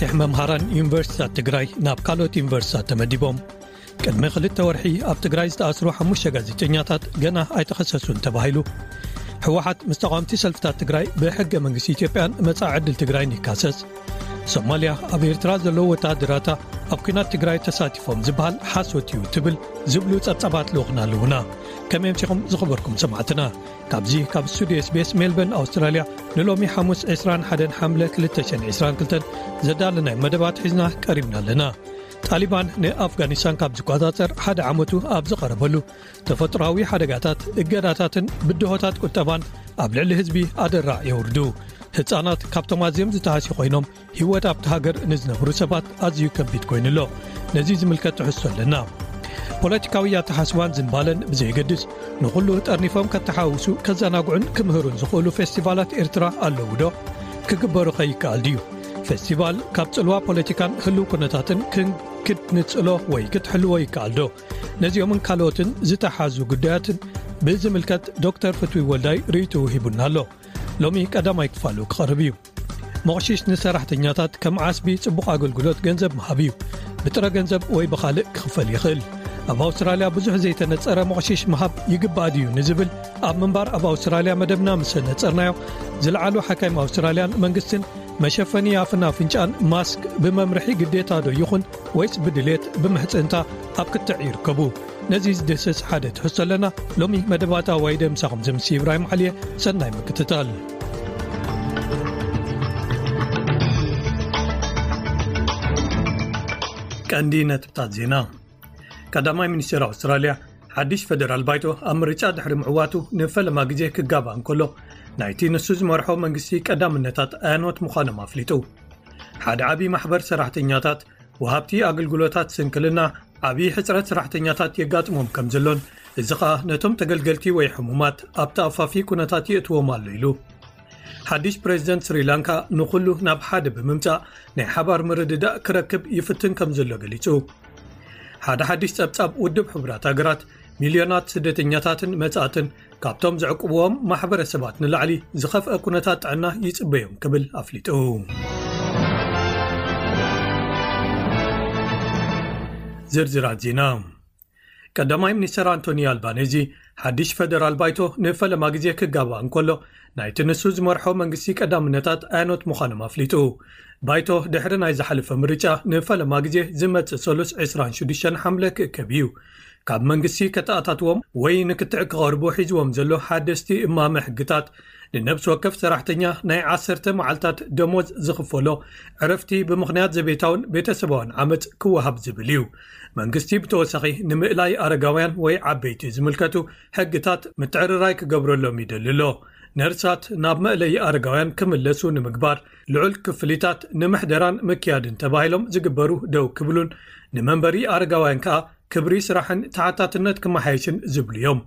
ኣሸሕ መምሃራን ዩኒቨርሲታት ትግራይ ናብ ካልኦት ዩኒቨርስታት ተመዲቦም ቅድሚ ክልተ ወርሒ ኣብ ትግራይ ዝተኣስሩ ሓሙሽ ጋዜጠኛታት ገና ኣይተኸሰሱን ተባሂሉ ሕወሓት ምስ ተቃምቲ ሰልፍታት ትግራይ ብሕገ መንግስቲ ኢትዮጵያን መፃእ ዕድል ትግራይን ይካሰስ ሶማልያ ኣብ ኤርትራ ዘለዎ ወተሃደራታ ኣብ ኩናት ትግራይ ተሳቲፎም ዝበሃል ሓሶት እዩ ትብል ዝብሉ ጸብጻባት ልኡክና ኣለዉና ከመይ ኣምሲኹም ዝኽበርኩም ሰማዕትና ካብዚ ካብ ስቱድዮ ስቤስ ሜልበን ኣውስትራልያ ንሎሚ ሓሙስ 2ስራ ሓደን ሓምለ 222 ዘዳለናይ መደባት ሒዝና ቀሪብና ኣለና ጣሊባን ንኣፍጋኒስታን ካብ ዝቆጻጸር ሓደ ዓመቱ ኣብ ዝቐረበሉ ተፈጥሮዊ ሓደጋታት እገዳታትን ብድሆታት ቁጠባን ኣብ ልዕሊ ህዝቢ ኣደራዕ የውርዱ ህፃናት ካብቶም ኣዝም ዝተሃሲ ኮይኖም ህይወት ኣብቲ ሃገር ንዝነብሩ ሰባት ኣዝዩ ከቢድ ኮይኑ ኣሎ ነዚ ዝምልከት ትሕዝቶ ኣለና ፖለቲካዊ ኣተሓስባን ዝምባለን ብዘየገድስ ንዅሉ ጠርኒፎም ከተሓውሱ ከዘናግዑን ክምህሩን ዝኽእሉ ፌስቲቫላት ኤርትራ ኣለዉ ዶ ክግበሩ ኸይከኣል ድዩ ፌስቲቫል ካብ ጽልዋ ፖለቲካን ህልው ኩነታትን ክትንጽሎ ወይ ክትሕልዎ ይከኣል ዶ ነዚኦምን ካልኦትን ዝተሓዙ ጉዳያትን ብዝምልከት ዶክተር ፍትዊ ወልዳይ ርእይትውሂቡና ኣሎ ሎሚ ቀዳማይ ክፋሉ ክቐርብ እዩ መቕሽሽ ንሰራሕተኛታት ከም ዓስቢ ጽቡቕ ኣገልግሎት ገንዘብ ምሃብ እዩ ብጥረ ገንዘብ ወይ ብኻልእ ክኽፈል ይኽእል ኣብ ኣውስትራልያ ብዙሕ ዘይተነጸረ መቕሽሽ ምሃብ ይግባእ ድዩ ንዝብል ኣብ ምንባር ኣብ ኣውስትራልያ መደብና ምሰ ነጸርናዮ ዝለዓሉ ሓካይም ኣውስትራልያን መንግስትን መሸፈኒ ኣፍን ኣፍንጫን ማስክ ብመምርሒ ግዴታ ዶ ይኹን ወይስ ብድልት ብምሕጽንታ ኣብ ክትዕ ይርከቡ ነዚ ዝድህስስ ሓደ ትሕዝቶ ኣለና ሎሚ መደባት ኣዋይደ ምሳኹም ዝምስ ኢብራሂም ዓልየ ሰናይ ምክትታል ቀንዲ ነጥብታት ዜና ቀዳማይ ሚኒስቴር ኣውስትራልያ ሓድሽ ፈደራል ባይቶ ኣብ ምርጫ ድሕሪ ምዕዋቱ ንፈለማ ግዜ ክጋባእ እንከሎ ናይቲ ንሱ ዝመርሖ መንግስቲ ቀዳምነታት ኣያኖት ምዃኖም ኣፍሊጡ ሓደ ዓብዪ ማሕበር ሰራሕተኛታት ወሃብቲ ኣገልግሎታት ስንክልና ዓብዪ ሕፅረት ስራሕተኛታት የጋጥሞም ከም ዘሎን እዚ ኸኣ ነቶም ተገልገልቲ ወይ ሕሙማት ኣብ ተኣፋፊ ኩነታት የእትዎም ኣሎ ኢሉ። ሓድሽ ፕሬዚደንት ስሪላንካ ንዅሉ ናብ ሓደ ብምምጻእ ናይ ሓባር ምርድዳእ ክረክብ ይፍትን ከም ዘሎ ገሊጹ። ሓደ ሓድሽ ጸብጻብ ውድብ ሕቡራት ሃገራት ሚልዮናት ስደተኛታትን መጻእትን ካብቶም ዘዕቅብዎም ማሕበረሰባት ንላዕሊ ዝኸፍአ ኩነታት ጥዕና ይጽበዮም ክብል ኣፍሊጡ ዝርዝራት ዜና ቀዳማይ ሚኒስተር ኣንቶኒ ኣልባነዚ ሓድሽ ፈደራል ባይቶ ንፈለማ ግዜ ክጋባእ እንከሎ ናይቲ ንሱ ዝመርሖ መንግስቲ ቀዳምነታት ኣያኖት ምዃኖም ኣፍሊጡ ባይቶ ድሕሪ ናይ ዝሓለፈ ምርጫ ንፈለማ ግዜ ዝመጽእ ሰሉስ 26 ሓምለ ክእከብ እዩ ካብ መንግስቲ ከተኣታትዎም ወይ ንክትዕ ክቐርቡ ሒዝዎም ዘሎ ሓደስቲ እማመ ሕግታት፣ ንነብሲ ወከፍ ሰራሕተኛ ናይ ዓሰርተ መዓልታት ደሞዝ ዝኽፈሎ ዕረፍቲ ብምኽንያት ዘቤታውን ቤተሰባውን ዓመጽ ክወሃብ ዝብል እዩ። መንግስቲ ብተወሳኺ ንምእላይ ኣረጋውያን ወይ ዓበይቲ ዝምልከቱ ሕግታት ምትዕርራይ ክገብረሎም ይደሊ ኣሎ። ነርሳት ናብ መእለዪ ኣረጋውያን ክምለሱ ንምግባር፣ ልዑል ክፍሊታት ንምሕደራን ምክያድን ተባሂሎም ዝግበሩ ደው ክብሉን ንመንበሪ ኣረጋውያን ከኣ ክብሪ ስራሕን ተሓታትነት ክመሓየሽን ዝብሉ እዮም።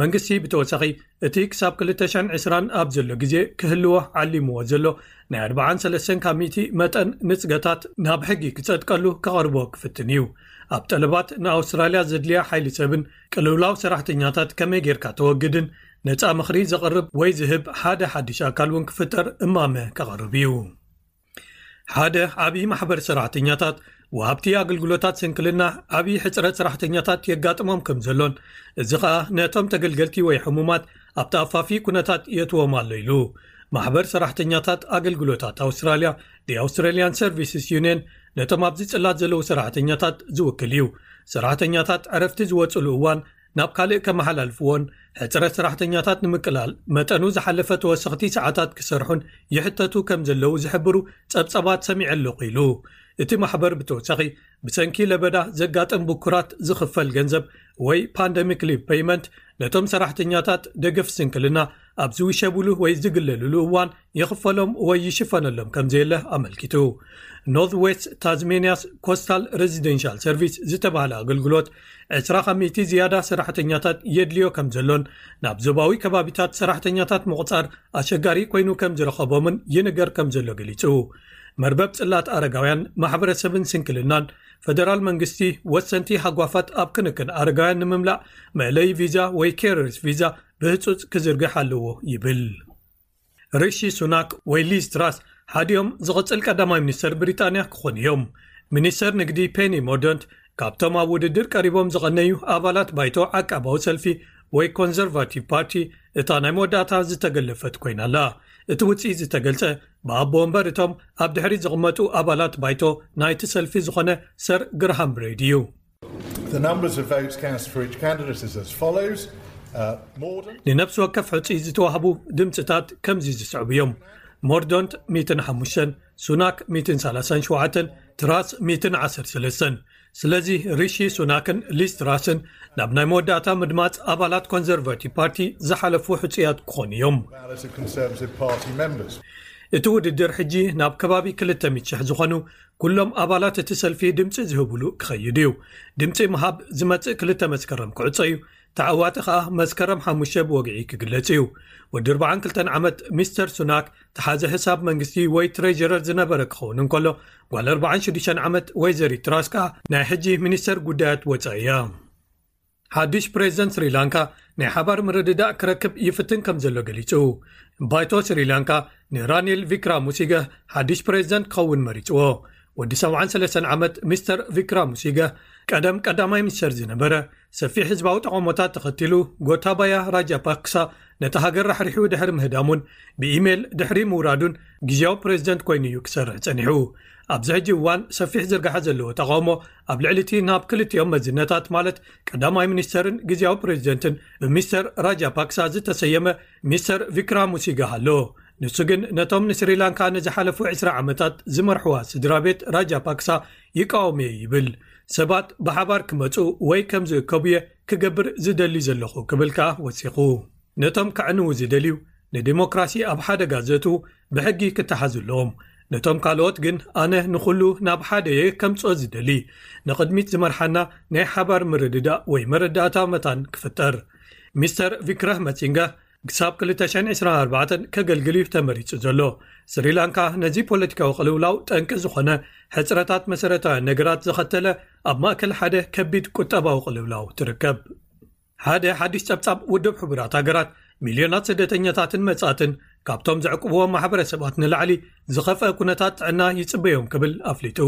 መንግስቲ ብተወሳኺ እቲ ክሳብ 2020 ኣብ ዘሎ ግዜ ክህልዎ ዓሊምዎ ዘሎ ናይ 43 ካብ ሚእቲ መጠን ንጽገታት ናብ ሕጊ ክጸድቀሉ ከቐርቦ ክፍትን እዩ። ኣብ ጠለባት ንኣውስትራልያ ዘድልያ ሓይሊ ሰብን ቅልውላው ሰራሕተኛታት ከመይ ጌርካ ተወግድን ነጻ ምኽሪ ዘቕርብ ወይ ዝህብ ሓደ ሓድሽ ኣካል እውን ክፍጠር እማመ ከቐርብ እዩ። ሓደ ዓብዪ ማሕበር ሰራሕተኛታት ወሃብቲ ኣገልግሎታት ስንክልና ዓብዪ ሕፅረት ሰራሕተኛታት የጋጥሞም ከም ዘሎን እዚ ከኣ ነቶም ተገልገልቲ ወይ ሕሙማት ኣብ ተኣፋፊ ኩነታት የትዎም ኣሎ ኢሉ ማሕበር ሰራሕተኛታት ኣገልግሎታት ኣውስትራልያ ኣውስትራልያን ሰርቪስስ ዩኒየን ነቶም ኣብዚ ጽላት ዘለዉ ሰራሕተኛታት ዝውክል እዩ ሰራሕተኛታት ዕረፍቲ ዝወፅሉ እዋን ናብ ካልእ ከመሓላልፍዎን ሕፅረት ሰራሕተኛታት ንምቅላል መጠኑ ዝሓለፈ ተወሰኽቲ ሰዓታት ክሰርሑን ይሕተቱ ከም ዘለዉ ዝሕብሩ ጸብጻባት ሰሚዐ ኣለኹ ኢሉ እቲ ማሕበር ብተወሳኺ ብሰንኪ ለበዳ ዘጋጠም ብኩራት ዝኽፈል ገንዘብ ወይ ፓንደሚክ ሊቭ ፐይመንት ነቶም ሰራሕተኛታት ደገፍ ስንክልና ኣብ ዝውሸብሉ ወይ ዝግለልሉ እዋን ይኽፈሎም ወይ ይሽፈነሎም ከም ዘየለ ኣመልኪቱ። ኖርዝ ዌስት ታዝሜንያስ ኮስታል ረዚደንሻል ሰርቪስ ዝተባህለ ኣገልግሎት ዕስራ ካብ ሚእቲ ዝያዳ ሰራሕተኛታት የድልዮ ከም ዘሎን ናብ ዞባዊ ከባቢታት ሰራሕተኛታት ምቝጻር ኣሸጋሪ ኰይኑ ከም ዝረኸቦምን ይንገር ከም ዘሎ ገሊጹ። መርበብ ጽላት ኣረጋውያን ማሕበረሰብን ስንክልናን ፈደራል መንግስቲ ወሰንቲ ሃጓፋት ኣብ ክንክን ኣረጋውያን ንምምላእ መእለዪ ቪዛ ወይ ኬረርስ ቪዛ ብህጹጽ ክዝርግሕ ኣለዎ ይብል። ሪሺ ሱናክ ወይ ሊዝ ትራስ ሓዲኦም ዝቕፅል ቀዳማይ ሚኒስተር ብሪጣንያ ክኾኑ እዮም። ሚኒስተር ንግዲ ፔኒ ሞርደንት ካብቶም ኣብ ውድድር ቀሪቦም ዝቐነዩ ኣባላት ባይቶ ዓቃባዊ ሰልፊ ወይ ኮንዘርቫቲቭ ፓርቲ እታ ናይ መወዳእታ ዝተገለፈት ኮይና ኣላ። እቲ ውፅኢት ዝተገልፀ ብኣቦ ወንበር እቶም ኣብ ድሕሪት ዝቕመጡ ኣባላት ባይቶ ናይቲ ሰልፊ ዝኾነ ሰር ግርሃም ብሬድ እዩ። ንነፍሲ ወከፍ ሕጹይ ዝተዋህቡ ድምጽታት ከምዚ ዝስዕቡ እዮም ሞርዶንት 105 ሱናክ 137 ትራስ 113 ስለዚ ሪሺ ሱናክን ሊስ ትራስን ናብ ናይ መወዳእታ ምድማፅ ኣባላት ኮንዘርቫቲቭ ፓርቲ ዝሓለፉ ሕጹያት ክኾኑ እዮም እቲ ውድድር ሕጂ ናብ ከባቢ 200 ዝኾኑ ኩሎም ኣባላት እቲ ሰልፊ ድምፂ ዝህብሉ ክኸይድ እዩ። ድምፂ ምሃብ ዝመፅእ ክልተ መስከረም ክዕፆ እዩ። ተዓዋጢ ከኣ መስከረም ሓሙሽተ ብወግዒ ክግለፅ እዩ። ወዲ ኣርብዓን ክልተን ዓመት ሚስተር ሱናክ ተሓዚ ሕሳብ መንግስቲ ወይ ትሬዠረር ዝነበረ ክኸውን እንከሎ ጓል ኣርብዓን ሽዱሽተን ዓመት ወይዘሪት ትራስ ከኣ ናይ ሕጂ ሚኒስተር ጉዳያት ወፃኢ እያ። ሓድሽ ፕሬዝደንት ስሪላንካ ናይ ሓባር ምርድዳእ ክረክብ ይፍትን ከም ዘሎ ገሊጹ ባይቶ ስሪላንካ ንራኒል ቪክራ ሙሲገህ ሓድሽ ፕሬዝደንት ክኸውን መሪጽዎ ወዲ 73 ዓመት ሚስተር ቪክራ ሙሲገ ቀደም ቀዳማይ ሚኒስተር ዝነበረ ሰፊሕ ህዝባዊ ጠቐሞታት ተኸትሉ ጎታባያ ራጃ ፓክሳ ነቲ ሃገር ራሕሪሑ ድሕሪ ምህዳሙን ብኢሜይል ድሕሪ ምውራዱን ግዜያዊ ፕሬዚደንት ኮይኑ እዩ ክሰርሕ ጸኒሑ ኣብዚ ሕጂ እዋን ሰፊሕ ዝርጋሐ ዘለዎ ተቃውሞ ኣብ ልዕሊ እቲ ናብ ክልቲኦም መዝነታት ማለት ቀዳማይ ሚኒስተርን ግዜያዊ ፕረዚደንትን ብሚስተር ራጃፓክሳ ዝተሰየመ ሚስተር ቪክራሙሲጋ ኣሎ። ንሱ ግን ነቶም ንስሪላንካ ንዝሓለፉ ዕስራ ዓመታት ዝመርሕዋ ስድራቤት ራጃፓክሳ ይቃወም'የ ይብል። ሰባት ብሓባር ክመጹ ወይ ከም ዝእከቡ'የ ክገብር ዝደሊ ዘለኹ ክብል ከኣ ወሲኹ። ነቶም ከዕንዉ ዝደልዩ ንዲሞክራሲ ኣብ ሓደጋ ዘእትዉ ብሕጊ ክተሓዙ ኣለዎም ነቶም ካልኦት ግን ኣነ ንኹሉ ናብ ሓደ እየ ከምጾ ዝደሊ ንቕድሚት ዝመርሓና ናይ ሓባር ምርድዳእ ወይ መረዳእታ መታን ክፍጠር ሚስተር ቪክራህ መጺንጋ ክሳብ 224 ከገልግል እዩ ተመሪጹ ዘሎ ስሪላንካ ነዚ ፖለቲካዊ ቅልውላው ጠንቂ ዝኾነ ሕፅረታት መሰረታውያን ነገራት ዘኸተለ ኣብ ማእከል ሓደ ከቢድ ቁጠባዊ ቅልውላው ትርከብ ሓደ ሓድሽ ጸብጻብ ውድብ ሕቡራት ሃገራት ሚልዮናት ስደተኛታትን መጻእትን ካብቶም ዘዕቅብዎም ማሕበረሰባት ንላዕሊ ዝኸፍአ ኩነታት ጥዕና ይጽበዮም ክብል ኣፍሊጡ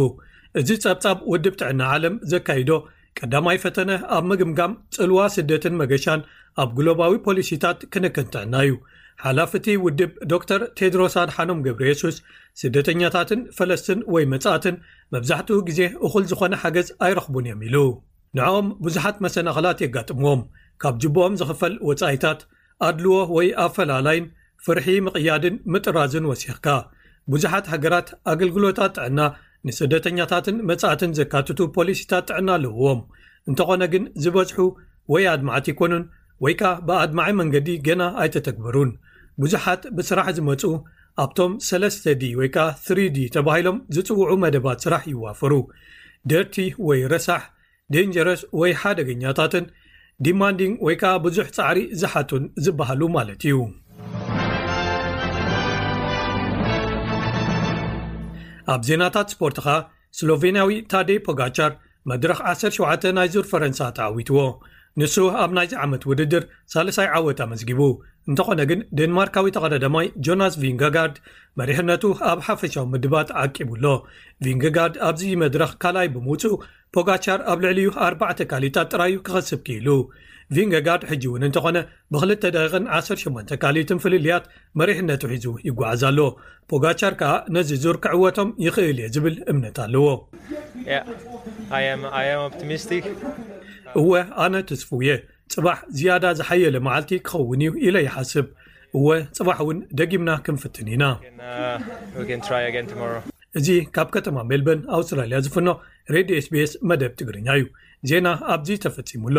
እዚ ጸብጻብ ውድብ ጥዕና ዓለም ዘካይዶ ቀዳማይ ፈተነ ኣብ ምግምጋም ጽልዋ ስደትን መገሻን ኣብ ግሎባዊ ፖሊሲታት ክንክን ጥዕና እዩ ሓላፍ እቲ ውድብ ዶክተር ቴድሮስ ኣድሓኖም ገብሪ የሱስ ስደተኛታትን ፈለስትን ወይ መጻእትን መብዛሕትኡ ግዜ እኹል ዝኾነ ሓገዝ ኣይረኽቡን እዮም ኢሉ ንዕኦም ብዙሓት መሰናኸላት የጋጥምዎም ካብ ጅብኦም ዝኽፈል ወፃኢታት ኣድልዎ ወይ ኣፈላላይን ፍርሒ ምቕያድን ምጥራዝን ወሲኽካ ብዙሓት ሃገራት ኣገልግሎታት ጥዕና ንስደተኛታትን መጻእትን ዘካትቱ ፖሊሲታት ጥዕና ኣለውዎም እንተኾነ ግን ዝበዝሑ ወይ ኣድማዕት ይኮኑን ወይ ከዓ ብኣድማዒ መንገዲ ገና ኣይተተግበሩን ብዙሓት ብስራሕ ዝመፁ ኣብቶም ሰለስተ ዲ ወይ ከኣ ትሪ ዲ ተባሂሎም ዝጽውዑ መደባት ስራሕ ይዋፈሩ፣ ደርቲ ወይ ረሳሕ፣ ዴንጀረስ ወይ ሓደገኛታትን፣ ዲማንዲንግ ወይ ከኣ ብዙሕ ጻዕሪ ዝሓቱን ዝበሃሉ ማለት እዩ። ኣብ ዜናታት ስፖርት ከኣ፣ ስሎቬንያዊ ታዴ ፖጋቻር መድረኽ ዓሰርተ ሸውዓተ ናይ ዙር ፈረንሳ ተዓዊትዎ ንሱ ኣብ ናይዚ ዓመት ውድድር ሳልሳይ ዓወት ኣመዝጊቡ እንተኾነ ግን ዴንማርካዊ ተቐዳዳማይ ጆናስ ቪንጋጋርድ መሪሕነቱ ኣብ ሓፈሻዊ ምድባት ዓቂቡ ኣሎ ቪንግጋርድ ኣብዚ መድረኽ ካልኣይ ብምውፅኡ ፖጋቻር ኣብ ልዕሊዩ ኣርባዕተ ካሊታት ጥራዩ ክኸስብ ክኢሉ ቪንገጋርድ ሕጂ እውን እንተኾነ ብ2 ደቂቕን 18 ካሊትን ፍልልያት መሪሕነቱ ሒዙ ይጓዓዝ ኣሎ። ፖጋቻር ከኣ ነዚ ዙር ክዕወቶም ይኽእል እየ ዝብል እምነት ኣለዎ። እወ ኣነ ትስፉው እየ፣ ጽባሕ ዝያዳ ዝሓየለ መዓልቲ ክኸውን እዩ ኢለ ይሓስብ። እወ ጽባሕ እውን ደጊምና ክንፍትን ኢና። እዚ ካብ ከተማ ሜልበርን ኣውስትራልያ ዝፍኖ ሬድዮ ኤስቢኤስ መደብ ትግርኛ እዩ። ዜና ኣብዚ ተፈጺሙ ኣሎ።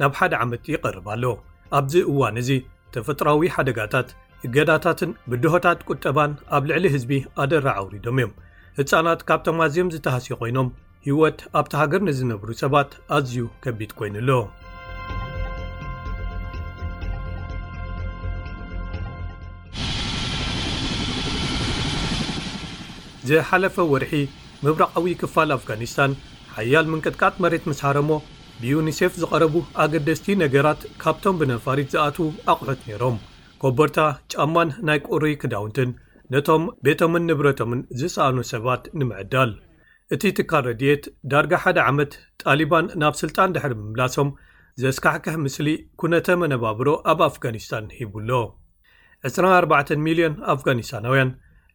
ናብ ሓደ ዓመት ይቐርብ ኣሎ። ኣብዚ እዋን እዚ ተፈጥሮኣዊ ሓደጋታት፣ እገዳታትን ብድሆታት ቁጠባን ኣብ ልዕሊ ህዝቢ ኣደራዕ ኣውሪዶም እዮም። ህጻናት ካብቶም ኣዝዮም ዝተሃስዩ ኮይኖም፣ ህይወት ኣብታ ሃገር ንዝነብሩ ሰባት ኣዝዩ ከቢድ ኮይኑ ኣሎ። ዝሓለፈ ወርሒ ምብራቓዊ ክፋል ኣፍጋኒስታን ሓያል ምንቅጥቃጥ መሬት ምስ ሃረሞ፣ ብዩኒሴፍ ዝቐረቡ ኣገደስቲ ነገራት ካብቶም ብነፋሪት ዝኣትዉ ኣቑሑት ነይሮም፣ ኮቦርታ፣ ጫማን ናይ ቁሪ ክዳውንትን፣ ነቶም ቤቶምን ንብረቶምን ዝሰኣኑ ሰባት ንምዕዳል። እቲ ትካል ረድኤት፣ ዳርጋ ሓደ ዓመት ጣሊባን ናብ ስልጣን ድሕሪ ምምላሶም ዘስካሕክሕ ምስሊ ኩነተ መነባብሮ ኣብ ኣፍጋኒስታን ሂቡ ኣሎ። ዕስራን ኣርባዕተን ሚልዮን ኣፍጋኒስታናውያን፣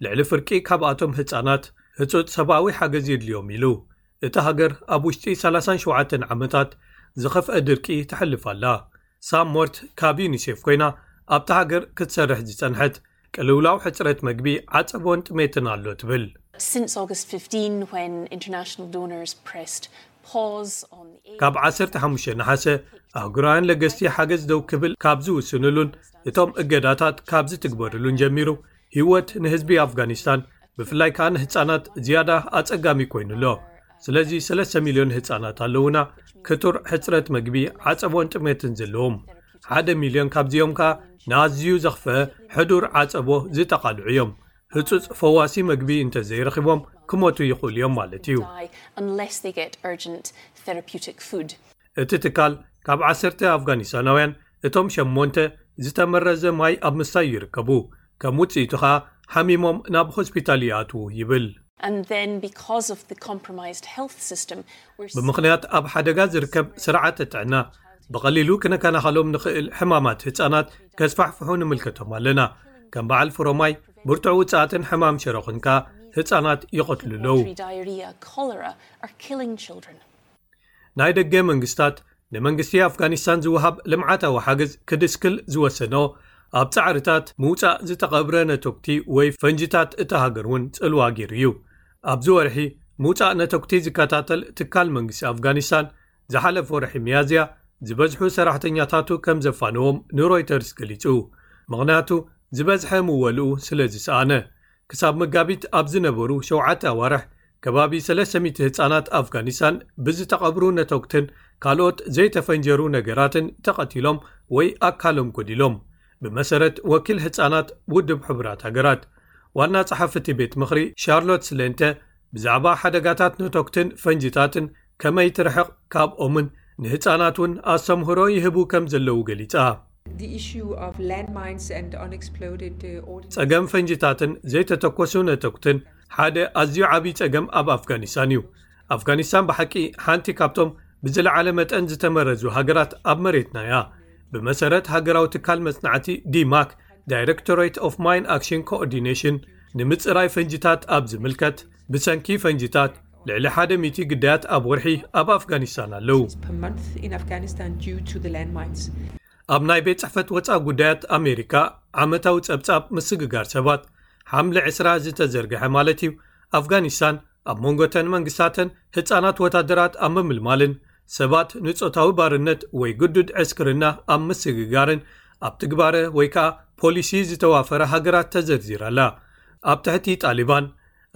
ልዕሊ ፍርቂ ካብኣቶም ህጻናት፣ ህጹጽ ሰብኣዊ ሓገዝ የድልዮም ኢሉ እታ ሃገር ኣብ ውሽጢ ሰላሳን ሸውዓተን ዓመታት ዝኸፍኣ ድርቂ ተሕልፍ ኣላ። ሳም ሞርት ካብ ዩኒሴፍ ኮይና ኣብታ ሃገር ክትሰርሕ ዝጸንሐት፣ ቅልውላው ሕጽረት መግቢ፣ ዓጸቦን ጥሜትን ኣሎ ትብል። ካብ ዓሰርተ ሓሙሽተ ነሓሰ ኣህጉራውያን ለገስቲ ሓገዝ ደው ክብል ካብ ዝውስንሉን እቶም እገዳታት ካብ ዝትግበርሉን ጀሚሩ ህይወት ንህዝቢ ኣፍጋኒስታን ብፍላይ ከኣ ንህፃናት ዝያዳ ኣፀጋሚ ኮይኑ ኣሎ ስለዚ ሰለስተ ሚልዮን ህፃናት ኣለዉና ክቱር ሕፅረት መግቢ ዓፀቦን ጥሜትን ዘለዎም ሓደ ሚልዮን ካብዚኦም ከኣ ንኣዝዩ ዘኽፍአ ሕዱር ዓፀቦ ዝጠቓልዑ እዮም ህፁፅ ፈዋሲ መግቢ እንተ ዘይረኺቦም ክሞቱ ይኽእሉ እዮም ማለት እዩ እቲ ትካል ካብ ዓሰርተ ኣፍጋኒስታናውያን እቶም ሸሞንተ ዝተመረዘ ማይ ኣብ ምስታይ ይርከቡ፣ ከም ውጽኢቱ ከኣ ሓሚሞም ናብ ሆስፒታል ይኣትዉ ይብል። ብምኽንያት ኣብ ሓደጋ ዝርከብ ስርዓተ ጥዕና፣ ብቐሊሉ ክነከናኸሎም ንኽእል ሕማማት ህጻናት ከስፋሕፍሑ ንምልከቶም ኣለና፣ ከም በዓል ፍሮማይ፣ ብርቱዕ ውጽኣትን ሕማም ሽሮኽን ከኣ ህጻናት ይቐትሉ ኣለዉ። ናይ ደገ መንግስታት ንመንግስቲ ኣፍጋኒስታን ዝወሃብ ልምዓታዊ ሓገዝ ክድስክል ዝወሰኖ ኣብ ጻዕርታት ምውጻእ ዝተቐብረ ነተጉቲ ወይ ፈንጂታት እታ ሃገር እውን ጽልዋ ገይሩ እዩ። ኣብዚ ወርሒ ምውጻእ ነተጉቲ ዝከታተል ትካል መንግስቲ ኣፍጋኒስታን ዝሓለፈ ወርሒ ሚያዝያ ዝበዝሑ ሰራሕተኛታቱ ከም ዘፋነዎም ንሮይተርስ ገሊጹ ምኽንያቱ ዝበዝሐ ምወልኡ ስለ ዝሰኣነ። ክሳብ መጋቢት ኣብ ዝነበሩ ሸውዓተ ኣዋርሕ ከባቢ ሰለስተ ሚእቲ ህጻናት ኣፍጋኒስታን ብዝተቐብሩ ነተጕትን ካልኦት ዘይተፈንጀሩ ነገራትን ተቐቲሎም ወይ ኣካሎም ጐዲሎም፣ ብመሰረት ወኪል ህጻናት ውድብ ሕቡራት ሃገራት። ዋና ጸሓፊ እቲ ቤት ምኽሪ ሻርሎት ስለንተ ብዛዕባ ሓደጋታት ነተጕትን ፈንጂታትን ከመይ ትርሕቕ ካብኦምን ንህጻናት እውን ኣሰምህሮ ይህቡ ከምዘለዉ ገሊጻ። ጸገም ፈንጂታትን ዘይተተኮሱ ነተጉትን ሓደ ኣዝዩ ዓብዪ ጸገም ኣብ ኣፍጋኒስታን እዩ። ኣፍጋኒስታን ብሓቂ ሓንቲ ካብቶም ብዝለዓለ መጠን ዝተመረዙ ሃገራት ኣብ መሬትና እያ። ብመሰረት ሃገራዊ ትካል መጽናዕቲ ዲማክ፣ ዳይረክቶሬት ኦፍ ማይን ኣክሽን ኮኦርዲነሽን፣ ንምጽራይ ፈንጂታት ኣብ ዝምልከት ብሰንኪ ፈንጂታት፣ ልዕሊ ሓደ ሚእቲ ግዳያት ኣብ ወርሒ ኣብ ኣፍጋኒስታን ኣለዉ። ኣብ ናይ ቤት ጽሕፈት ወጻኢ ጉዳያት ኣሜሪካ ዓመታዊ ጸብጻብ ምስግጋር ሰባት፣ ሓምለ ዕስራ ዝተዘርግሐ ማለት'ዩ፣ ኣፍጋኒስታን ኣብ መንጎ'ተን መንግስታተን ህጻናት ወታደራት ኣብ ምምልማልን ሰባት ንጾታዊ ባርነት ወይ ግዱድ ዕስክርና ኣብ ምስግጋርን ኣብ ትግባረ ወይ ከኣ ፖሊሲ ዝተዋፈራ ሃገራት ተዘርዚራ ኣላ። ኣብ ትሕቲ ጣሊባን፣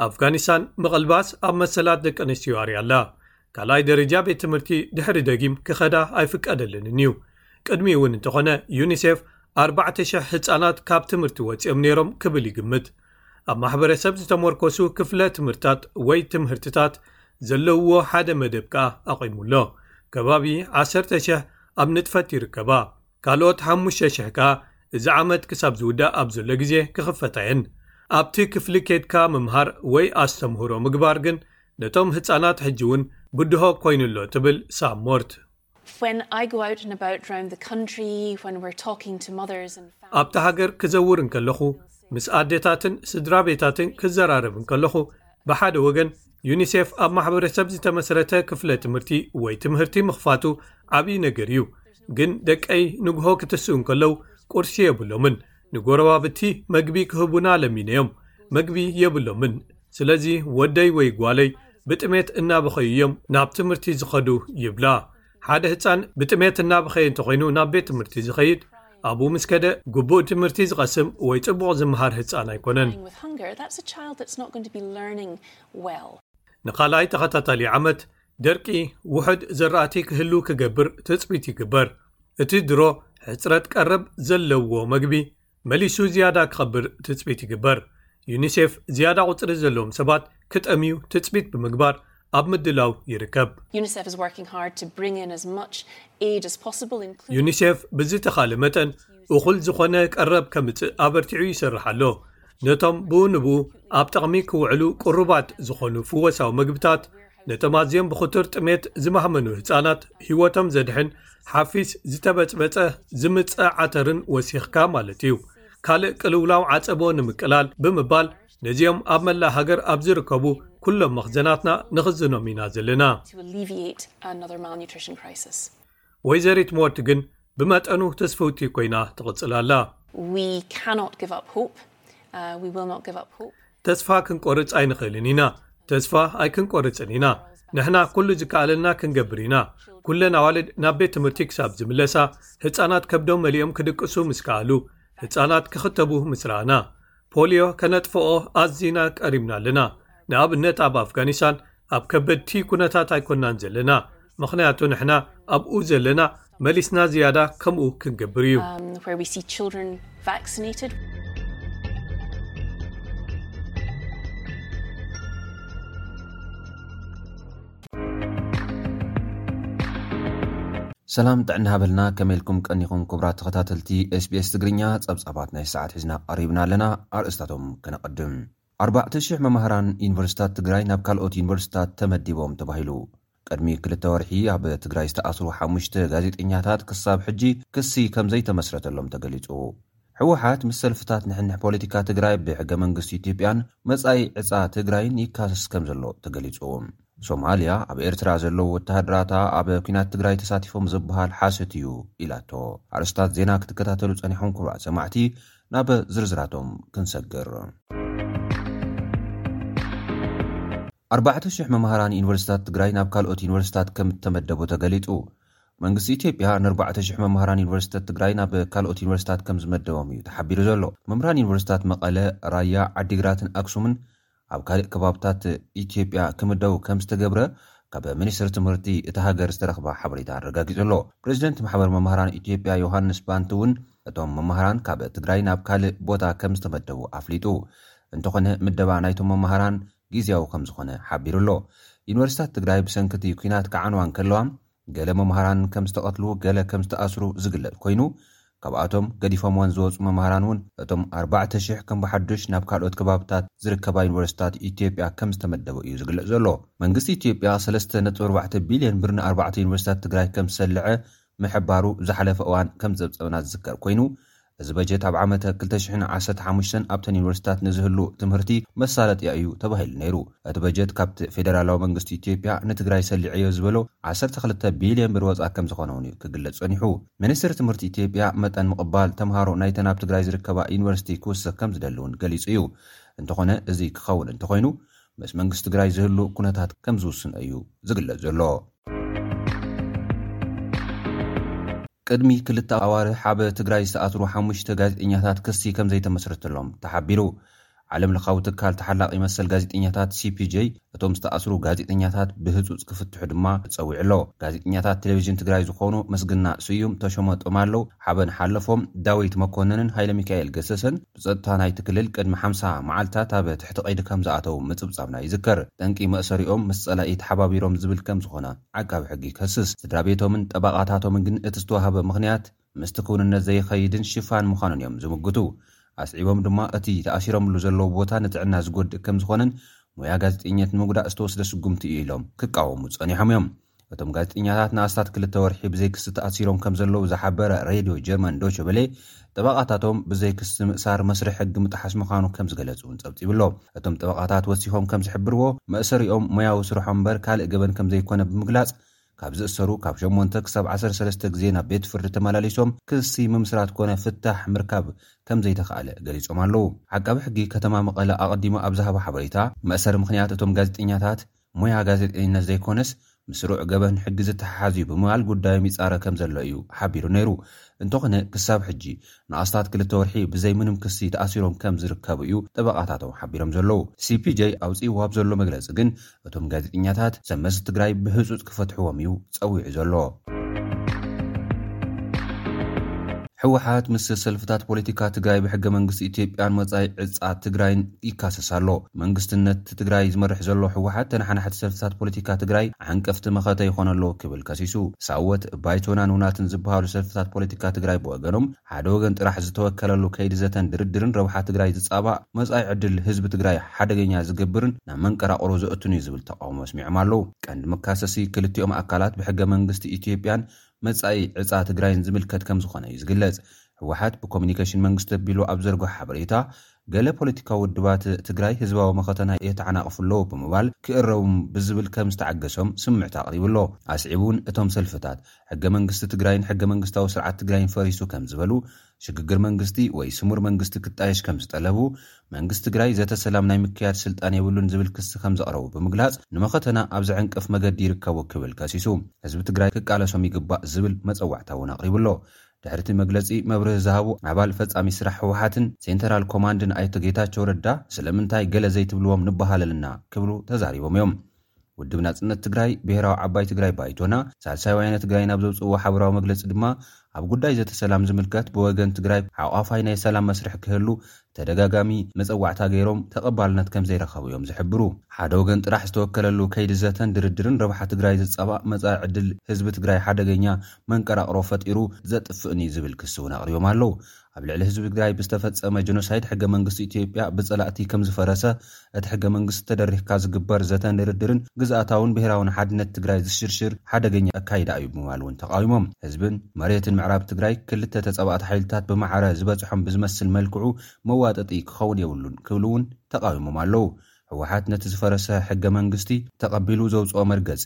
ኣፍጋኒስታን ምቕልባስ ኣብ መሰላት ደቂ ኣንስትዮ ኣርያ ኣላ። ካልኣይ ደረጃ ቤት ትምህርቲ ድሕሪ ደጊም ክኸዳ ኣይፍቀደለንን እዩ። ቅድሚኡ'ውን እንተኾነ ዩኒሴፍ ኣርባዕተ ሽሕ ህጻናት ካብ ትምህርቲ ወጺኦም ነይሮም ክብል ይግምት። ኣብ ማሕበረሰብ ዝተሞርኮሱ ክፍለ ትምህርታት ወይ ትምህርትታት ዘለውዎ ሓደ መደብ ከኣ ኣቚሙ ኣሎ። ከባቢ ዓሰርተ ሽሕ ኣብ ንጥፈት ይርከባ። ካልኦት ሓሙሽተ ሽሕ ከኣ እዚ ዓመት ክሳብ ዝውዳእ ኣብ ዘሎ ግዜ ክኽፈታ እየን። ኣብቲ ክፍሊ ኬድካ ምምሃር ወይ ኣስተምህሮ ምግባር ግን ነቶም ህጻናት ሕጂ እውን ብድሆ ኮይኑ ኣሎ ትብል ሳም ሞርት። ኣብታ ሃገር ክዘውር እንከለኹ፣ ምስ ኣደታትን ስድራቤታትን ክዘራረብ እንከለኹ፣ ብሓደ ወገን ዩኒሴፍ ኣብ ማሕበረሰብ ዝተመስረተ ክፍለ ትምህርቲ ወይ ትምህርቲ ምኽፋቱ ዓብዪ ነገር እዩ። ግን ደቀይ ንግሆ ክትስኡ እንከለው ቁርሲ የብሎምን ንጎረባብቲ መግቢ ክህቡና ለሚነዮም መግቢ የብሎምን ስለዚ ወደይ ወይ ጓለይ ብጥሜት እናበኸዩ እዮም ናብ ትምህርቲ ዝኸዱ ይብላ ሓደ ህፃን ብጥሜት እናበኸየ እንተኾይኑ ናብ ቤት ትምህርቲ ዝኸይድ ኣብኡ ምስ ከደ ግቡእ ትምህርቲ ዝቐስም ወይ ፅቡቕ ዝምሃር ህፃን ኣይኮነን ንካልኣይ ተኸታታሊ ዓመት ደርቂ ውሑድ ዘራእቲ ክህልው ክገብር ትጽቢት ይግበር፣ እቲ ድሮ ሕጽረት ቀረብ ዘለዎ መግቢ መሊሱ ዝያዳ ክኸብር ትጽቢት ይግበር። ዩኒሴፍ ዝያዳ ቁጽሪ ዘለዎም ሰባት ክጠምዩ ትጽቢት ብምግባር ኣብ ምድላው ይርከብ። ዩኒሴፍ ብዝተኻለ መጠን እኹል ዝኾነ ቀረብ ከምጽእ ኣበርቲዑ ይሰርሕ ኣሎ፣ ነቶም ብኡ ንብኡ ኣብ ጠቕሚ ክውዕሉ ቅሩባት ዝኾኑ ፍወሳዊ መግብታት ነቶም ኣዝዮም ብኽቱር ጥሜት ዝማህመኑ ህጻናት ህይወቶም ዘድሕን ሓፊስ ዝተበጽበጸ ዝምጸ ዓተርን ወሲኽካ ማለት እዩ። ካልእ ቅልውላው ዓጸቦ ንምቅላል ብምባል ነዚኦም ኣብ መላእ ሃገር ኣብ ዝርከቡ ኩሎም መኽዘናትና ንኽዝኖም ኢና ዘለና። ወይዘሪት ሞርት ግን ብመጠኑ ትስፍውቲ ኮይና ትቕጽል ኣላ። ተስፋ ክንቆርጽ ኣይንኽእልን ኢና። ተስፋ ኣይክንቆርጽን ኢና። ንሕና ኩሉ ዝከኣለና ክንገብር ኢና። ኩለን ኣዋልድ ናብ ቤት ትምህርቲ ክሳብ ዝምለሳ፣ ህጻናት ከብዶም መሊኦም ክድቅሱ ምስ ከኣሉ፣ ህጻናት ክኽተቡ ምስ ረኣና፣ ፖልዮ ከነጥፍኦ ኣዚና ቀሪብና ኣለና። ንኣብነት ኣብ ኣፍጋኒሳን ኣብ ከበድቲ ኩነታት ኣይኮናን ዘለና ምኽንያቱ ንሕና ኣብኡ ዘለና መሊስና ዝያዳ ከምኡ ክንገብር እዩ። ሰላም ጥዕና ሃበልና ከመይ ኢልኩም ቀኒኹም ክቡራት ተኸታተልቲ ስቤስ ትግርኛ ጸብጻባት ናይ ሰዓት ሒዝና ቀሪብና ኣለና ኣርእስታቶም ከነቐድም 4,00 መማህራን ዩኒቨርሲታት ትግራይ ናብ ካልኦት ዩኒቨርሲታት ተመዲቦም ተባሂሉ ቅድሚ ክልተ ወርሒ ኣብ ትግራይ ዝተኣስሩ ሓሙሽተ ጋዜጠኛታት ክሳብ ሕጂ ክሲ ከም ዘይተመስረተሎም ተገሊጹ ህወሓት ምስ ሰልፍታት ንሕንሕ ፖለቲካ ትግራይ ብሕገ መንግስቲ ኢትዮጵያን መፃኢ ዕፃ ትግራይን ይካሰስ ከምዘሎ ተገሊፁ። ሶማሊያ ኣብ ኤርትራ ዘለዉ ወተሃደራታ ኣብ ኲናት ትግራይ ተሳቲፎም ዝበሃል ሓሶት እዩ ኢላቶ። ኣርእስታት ዜና ክትከታተሉ ፀኒሕኹም ክቡራት ሰማዕቲ ናብ ዝርዝራቶም ክንሰግር። ኣርባዕተ ሽሕ መማህራን ዩኒቨርሲታት ትግራይ ናብ ካልኦት ዩኒቨርሲታት ከም እተመደቡ ተገሊፁ። መንግስቲ ኢትዮጵያ ንኣርባዕተ ሽሕ መማህራን ዩኒቨርሲተት ትግራይ ናብ ካልኦት ዩኒቨርሲታት ከም ዝመደቦም እዩ ተሓቢሩ ዘሎ። መምህራን ዩኒቨርሲታት መቐለ፣ ራያ፣ ዓዲግራትን ኣክሱምን ኣብ ካሊእ ከባብታት ኢትዮጵያ ክምደቡ ከም ዝተገብረ ካብ ሚኒስትሪ ትምህርቲ እታ ሃገር ዝተረኽበ ሓበሬታ ኣረጋጊፁ ኣሎ። ፕረዚደንት ማሕበር መማህራን ኢትዮጵያ ዮሃንስ ባንት እውን እቶም መማህራን ካብ ትግራይ ናብ ካልእ ቦታ ከም ዝተመደቡ ኣፍሊጡ። እንተኾነ ምደባ ናይቶም መማህራን ግዝያዊ ከምዝኾነ ሓቢሩ'ሎ። ዩኒቨርሲታት ትግራይ ብሰንኪ'ቲ ኲናት ክዓንዋ እንከለዋ ገለ መማህራን ከምዝተቐትሉ ገለ ከምዝተኣስሩ ዝግለፅ ኮይኑ ካብኣቶም ገዲፎምወን ዝወፁ መማህራን'ውን እቶም ኣርባዕተ ሽሕ ከምብሓዱሽ ናብ ካልኦት ከባብታት ዝርከባ ዩኒቨርሲታት ኢትዮጵያ ከምዝተመደቡ እዩ ዝግለፅ ዘሎ። መንግስቲ ኢትዮጵያ ሰለስተ ነጥቢ ኣርባዕተ ቢልየን ብር ንኣርባዕተ ዩኒቨርሲታት ትግራይ ከምዝሰለዐ ምሕባሩ ዝሓለፈ እዋን ከም ዝጸብጸብና ዝዝከር ኮይኑ፣ እዚ በጀት ኣብ ዓመተ ክልተ ሽሕን ዓሰርተ ሓሙሽተን ኣብተን ዩኒቨርሲቲታት ንዝህሉ ትምህርቲ መሳለጥያ እዩ ተባሂሉ ነይሩ። እቲ በጀት ካብቲ ፌደራላዊ መንግስቲ ኢትዮጵያ ንትግራይ ሰሊዐዮ ዝበሎ ዓሰርተ ክልተ ቢልዮን ብር ወጻእ ከም ዝኾነ'ውን እዩ ክግለጽ ጸኒሑ። ሚኒስትሪ ትምህርቲ ኢትዮጵያ መጠን ምቕባል ተምሃሮ ናይተን ኣብ ትግራይ ዝርከባ ዩኒቨርሲቲ ክውስኽ ከም ዝደሊ'ውን ገሊጹ እዩ። እንተኾነ እዚ ክኸውን እንተኾይኑ ምስ መንግስቲ ትግራይ ዝህሉ ኩነታት ከም ዝውስን እዩ ዝግለጽ ዘሎ። ቅድሚ ክልተ ኣዋርሕ ኣብ ትግራይ ዝተኣስሩ ሓሙሽተ ጋዜጠኛታት ክሲ ከም ዘይተመስረተሎም ተሓቢሩ። ዓለም ለኻዊ ትካል ተሓላቒ መሰል ጋዜጠኛታት፣ CPJ፣ እቶም ዝተኣስሩ ጋዜጠኛታት ብህጹጽ ክፍትሑ ድማ ጸዊዑ ኣሎ። ጋዜጠኛታት ቴሌቪዥን ትግራይ ዝኾኑ ምስግና ስዩም፣ ተሾመ ጡማለው፣ ሓበን ሓለፎም፣ ዳዊት መኮነንን ሃይለሚካኤል ገሰሰን፣ ብጸጥታ ናይቲ ክልል ቅድሚ ሓምሳ መዓልታት ኣብ ትሕቲ ቀይዲ ከም ዝኣተው ምጽብጻብና ይዝከር። ጠንቂ መእሰሪኦም ምስ ጸላኢ ተሓባቢሮም ዝብል ከም ዝኾነ ዓቃቢ ሕጊ ይከስስ። ስድራቤቶምን ጠበቓታቶምን ግን እቲ ዝተዋህበ ምኽንያት ምስቲ ክውንነት ዘይኸይድን ሽፋን ምዃኑን እዮም ዝምጉቱ። ኣስዒቦም ድማ እቲ ተኣሲሮምሉ ዘለዉ ቦታ ንጥዕና ዝጎድእ ከም ዝኾነን ሞያ ጋዜጠኝነት ንምጉዳእ ዝተወስደ ስጉምቲ እዩ ኢሎም ክቃወሙ ጸኒሖም እዮም። እቶም ጋዜጠኛታት ንኣስታት ክልተ ወርሒ ብዘይ ክሲ ተኣሲሮም ከም ዘለዉ ዝሓበረ ሬድዮ ጀርመን ዶቸ በሌ ጠበቓታቶም ብዘይ ክሲ ምእሳር መስርሕ ሕጊ ምጥሓስ ምዃኑ ከም ዝገለጹ እውን ጸብጺቡ ኣሎ። እቶም ጠበቓታት ወሲኾም ከም ዝሕብርዎ መእሰሪኦም ሞያዊ ስርሖም እምበር ካልእ ገበን ከም ዘይኰነ ብምግላጽ ካብ ዝእሰሩ ካብ ሸሞንተ ክሳብ ዓሰርተ ሰለስተ ግዜ ናብ ቤት ፍርዲ ተመላሊሶም ክሲ ምምስራት ኰነ ፍታሕ ምርካብ ከም ዘይተኻእለ ገሊጾም ኣለዉ። ዓቃቢ ሕጊ ከተማ መቐለ ኣቐዲሙ ኣብ ዝሃቦ ሓበሬታ መእሰሪ ምኽንያት እቶም ጋዜጠኛታት ሞያ ጋዜጠኝነት ዘይኮነስ ምስሩዕ ገበን ሕጊ ዝተሓሓዝ'ዩ ብምባል ጉዳዮም ይጻረ ከምዘሎ እዩ ሓቢሩ ነይሩ። እንተኾነ ክሳብ ሕጂ ንኣስታት ክልተ ወርሒ ብዘይ ምንም ክሲ ተኣሲሮም ከምዝርከቡ እዩ ጠበቓታቶም ሓቢሮም ዘለዉ። CPJ ኣውጺእዎ ኣብ ዘሎ መግለጺ ግን እቶም ጋዜጠኛታት ሰብ መዚ ትግራይ ብህጹጽ ክፈትሕዎም እዩ ጸዊዑ ዘሎ። ህወሓት ምስ ሰልፍታት ፖለቲካ ትግራይ ብሕገ መንግስቲ ኢትዮጵያን መጻኢ ዕጻ ትግራይን ይካሰስ ኣሎ። መንግስትነት። እቲ ትግራይ ዝመርሕ ዘሎ ህወሓት ተነሓናሕቲ ሰልፍታት ፖለቲካ ትግራይ ዓንቀፍቲ መኸተ ይኾኖ ኣሎ ክብል ከሲሱ። ሳወት፣ ባይቶናን ውናትን ዝብሃሉ ሰልፍታት ፖለቲካ ትግራይ ብወገኖም ሓደ ወገን ጥራሕ ዝተወከለሉ ከይዲ ዘተን ድርድርን ረብሓ ትግራይ ዝፃባእ፣ መፃኢ ዕድል ህዝቢ ትግራይ ሓደገኛ ዝገብርን ናብ መንቀራቕሮ ዘእቱን እዩ ዝብል ተቓውሞ ኣስሚዖም ኣለው። ቀንዲ መካሰሲ ክልቲኦም ኣካላት ብሕገ መንግስቲ ኢትዮጵያን መፃኢ ዕፃ ትግራይን ዝምልከት ከምዝኾነ እዩ ዝግለፅ። ህወሓት ብኮሚኒኬሽን መንግስቲ ኣቢሉ ኣብ ዝዘርገሖ ሓበሬታ ገለ ፖለቲካዊ ውድባት፣ ትግራይ ህዝባዊ መኸተና የተዓናቕፉ ኣለዉ ብምባል ክእረሙ ብዝብል ከም ዝተዓገሶም ስምዕታ ኣቕሪቡ ኣሎ። ኣስዒቡ'ውን እቶም ሰልፍታት፣ ሕገ መንግስቲ ትግራይን ሕገ መንግስታዊ ስርዓት ትግራይን ፈሪሱ ከም ዝበሉ፣ ሽግግር መንግስቲ ወይ ስሙር መንግስቲ ክጣየሽ ከም ዝጠለቡ፣ መንግስቲ ትግራይ ዘተ ሰላም ናይ ምክያድ ስልጣን የብሉን ዝብል ክሲ ከም ዘቕረቡ ብምግላጽ ንመኸተና ኣብ ዘዕንቅፍ መገዲ ይርከቡ ክብል ከሲሱ። ህዝቢ ትግራይ ክቃለሶም ይግባእ ዝብል መጸዋዕታ'ውን ኣቕሪቡ ኣሎ። ድሕሪ'ቲ መግለጺ መብርሂ ዝሃቡ ኣባል ፈጻሚ ስራሕ ህወሓትን ሴንተራል ኮማንድን ኣይተ ጌታቸው ረዳ ስለምንታይ ገለ ዘይትብልዎም ንበሃለልና ክብሉ ተዛሪቦም እዮም። ውድብ ናጽነት ትግራይ፣ ብሄራዊ ዓባይ ትግራይ ባይቶና፣ ሳልሳይ ወያነ ትግራይን ኣብ ዘውጽእዎ ሓበራዊ መግለጺ ድማ ኣብ ጉዳይ ዘተ ሰላም ዝምልከት ብወገን ትግራይ ሓቋፋይ ናይ ሰላም መስርሕ ክህሉ ተደጋጋሚ መጸዋዕታ ገይሮም ተቐባልነት ከምዘይረኸቡ እዮም ዝሕብሩ። ሓደ ወገን ጥራሕ ዝተወከለሉ ከይዲ ዘተን ድርድርን ረብሓ ትግራይ ዝፃባእ መፃኢ ዕድል ህዝቢ ትግራይ ሓደገኛ መንቀራቕሮ ፈጢሩ ዘጥፍእን እዩ ዝብል ክሲ እውን ኣቕሪቦም ኣለው። ኣብ ልዕሊ ህዝቢ ትግራይ ብዝተፈፀመ ጀኖሳይድ ሕገ መንግስቲ ኢትዮጵያ ብፀላእቲ ከምዝፈረሰ እቲ ሕገ መንግስቲ ተደሪኽካ ዝግበር ዘተን ድርድርን ግዝኣታውን ብሄራውን ሓድነት ትግራይ ዝሽርሽር ሓደገኛ ኣካይዳ እዩ ብምባል እውን ተቓዊሞም። ህዝብን መሬትን ምዕራብ ትግራይ ክልተ ተፃባእቲ ሓይልታት ብማዕረ ዝበፅሖም ብዝመስል መልክዑ መዋጠጢ ክኸውን የብሉን ክብሉ እውን ተቓዊሞም ኣለዉ። ህወሓት ነቲ ዝፈረሰ ሕገ መንግስቲ ተቐቢሉ ዘውፅኦ መርገፂ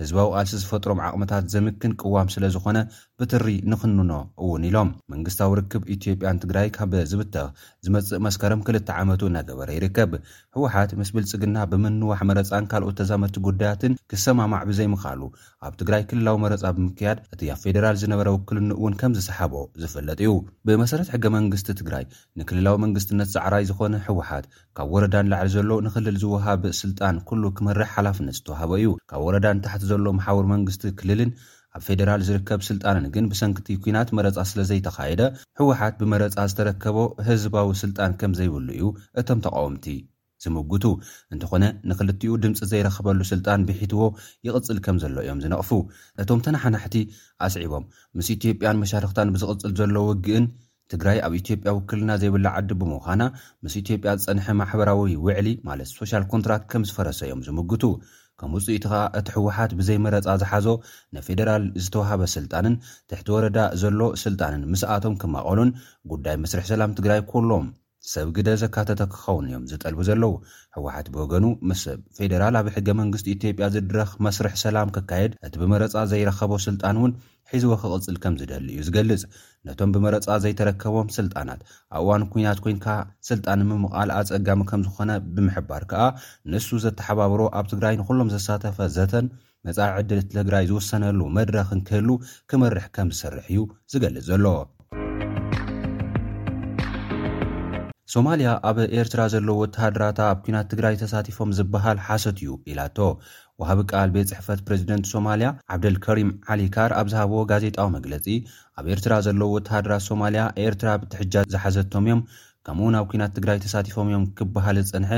ህዝባዊ ቃልሲ ዝፈጥሮም ዓቕምታት ዘምክን ቅዋም ስለ ዝኾነ ብትሪ ንኽንኖ እውን ኢሎም። መንግስታዊ ርክብ ኢትዮጵያን ትግራይ ካብ ዝብተኽ ዝመፅእ መስከረም ክልተ ዓመቱ እናገበረ ይርከብ። ህወሓት ምስ ብልፅግና ብምንዋሕ መረፃን ካልኦት ተዛመድቲ ጉዳያትን ክሰማማዕ ብዘይምኽኣሉ ኣብ ትግራይ ክልላዊ መረፃ ብምክያድ እቲ ኣብ ፌደራል ዝነበረ ውክልንኡ እውን ከም ዝሰሓቦ ዝፍለጥ እዩ። ብመሰረት ሕገ መንግስቲ ትግራይ ንክልላዊ መንግስትነት ሰዓራይ ዝኾነ ህወሓት፣ ካብ ወረዳ ንላዕሊ ዘሎ ንክልል ዝወሃብ ስልጣን ኩሉ ክመርሕ ሓላፍነት ዝተዋሃቦ እዩ። ካብ ወረዳ ንታሕቲ ዘሎ መሓውር መንግስቲ ክልልን ኣብ ፌደራል ዝርከብ ስልጣንን ግን ብሰንኪ'ቲ ኲናት መረጻ ስለዘይተኻየደ ህወሓት ብመረጻ ዝተረከቦ ህዝባዊ ስልጣን ከምዘይብሉ እዩ እቶም ተቓወምቲ ዝምጉቱ። እንተኾነ ንክልቲኡ ድምጺ ዘይረኸበሉ ስልጣን ብሒትዎ ይቕጽል ከምዘሎ እዮም ዝነቕፉ እቶም ተነሓናሕቲ ኣስዒቦም። ምስ ኢትዮጵያን መሻርኽታን ብዝቕጽል ዘሎ ውግእን ትግራይ ኣብ ኢትዮጵያ ውክልና ዘይብላ ዓዲ ብምዃና ምስ ኢትዮጵያ ዝፀንሐ ማሕበራዊ ውዕሊ ማለት ሶሻል ኮንትራት ከምዝፈረሰ እዮም ዝምጉቱ። ከም ውፅኢቱ ከዓ እቲ ህወሓት ብዘይ መረፃ ዝሓዞ ን ፌደራል ዝተውሃበ ስልጣንን ትሕቲ ወረዳ ዘሎ ስልጣንን ምስኣቶም ክማቐሉን ጉዳይ መስርሕ ሰላም ትግራይ ኮሎም ሰብ ግደ ዘካተተ ክኸውን እዮም ዝጠልቡ ዘለዉ። ህወሓት ብወገኑ ምስ ፌደራል ኣብ ሕገ መንግስቲ ኢትዮጵያ ዝድረኽ መስርሕ ሰላም ክካየድ እቲ ብመረፃ ዘይረኸቦ ስልጣን እውን ሒዝዎ ክቕፅል ከም ዝደሊ እዩ ዝገልፅ። ነቶም ብመረፃ ዘይተረከቦም ስልጣናት ኣብ እዋን ኲናት ኮይንካ ስልጣን ምምቓል ኣፀጋሚ ከም ዝኾነ ብምሕባር ከዓ ንሱ ዘተሓባብሮ ኣብ ትግራይ ንኹሎም ዘሳተፈ ዘተን መፃኢ ዕድል ትግራይ ዝውሰነሉ መድረኽ እንክህሉ ክመርሕ ከምዝሰርሕ እዩ ዝገልፅ ዘሎ። ሶማልያ ኣብ ኤርትራ ዘለዉ ወተሃደራታ ኣብ ኲናት ትግራይ ተሳቲፎም ዝበሃል ሓሶት እዩ ኢላቶ። ወሃቢ ቃል ቤት ጽሕፈት ፕረዚደንት ሶማልያ ዓብደልከሪም ዓሊ ካር ኣብ ዝሃብዎ ጋዜጣዊ መግለጺ ኣብ ኤርትራ ዘለዉ ወተሃደራት ሶማልያ ኤርትራ ብትሕጃ ዝሓዘቶም'ዮም ከምኡውን ኣብ ኩናት ትግራይ ተሳቲፎም እዮም ክበሃል ዝፀንሐ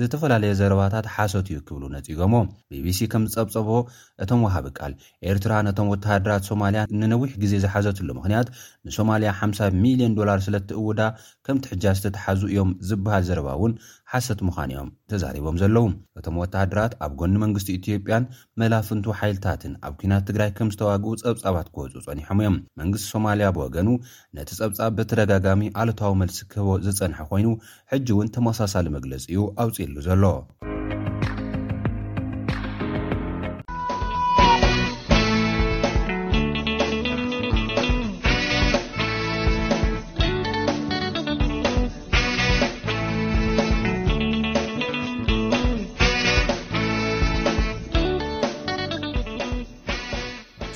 ዝተፈላለየ ዘረባታት ሓሶት እዩ ክብሉ ነፂጎሞ። ቢቢሲ ከም ዝፀብፀቦ እቶም ወሃቢ ቃል፣ ኤርትራ ነቶም ወተሃደራት ሶማልያ ንነዊሕ ግዜ ዝሓዘትሉ ምኽንያት ንሶማልያ ሓምሳ ሚልየን ዶላር ስለእትእውዳ ከም ትሕጃ ዝተትሓዙ እዮም ዝበሃል ዘረባ እውን ሓሰት ምዃኑ እዮም ተዛሪቦም ዘለዉ። እቶም ወተሃደራት ኣብ ጎኒ መንግስቲ ኢትዮጵያን መላፍንቱ ሓይልታትን ኣብ ኲናት ትግራይ ከም ዝተዋግኡ ጸብጻባት ክወጹ ጸኒሖም እዮም። መንግስቲ ሶማልያ ብወገኑ ነቲ ጸብጻብ ብተደጋጋሚ ኣሉታዊ መልሲ ክህቦ ዝጸንሐ ኮይኑ ሕጂ እውን ተመሳሳሊ መግለጺ እዩ ኣውጺእሉ ዘሎ።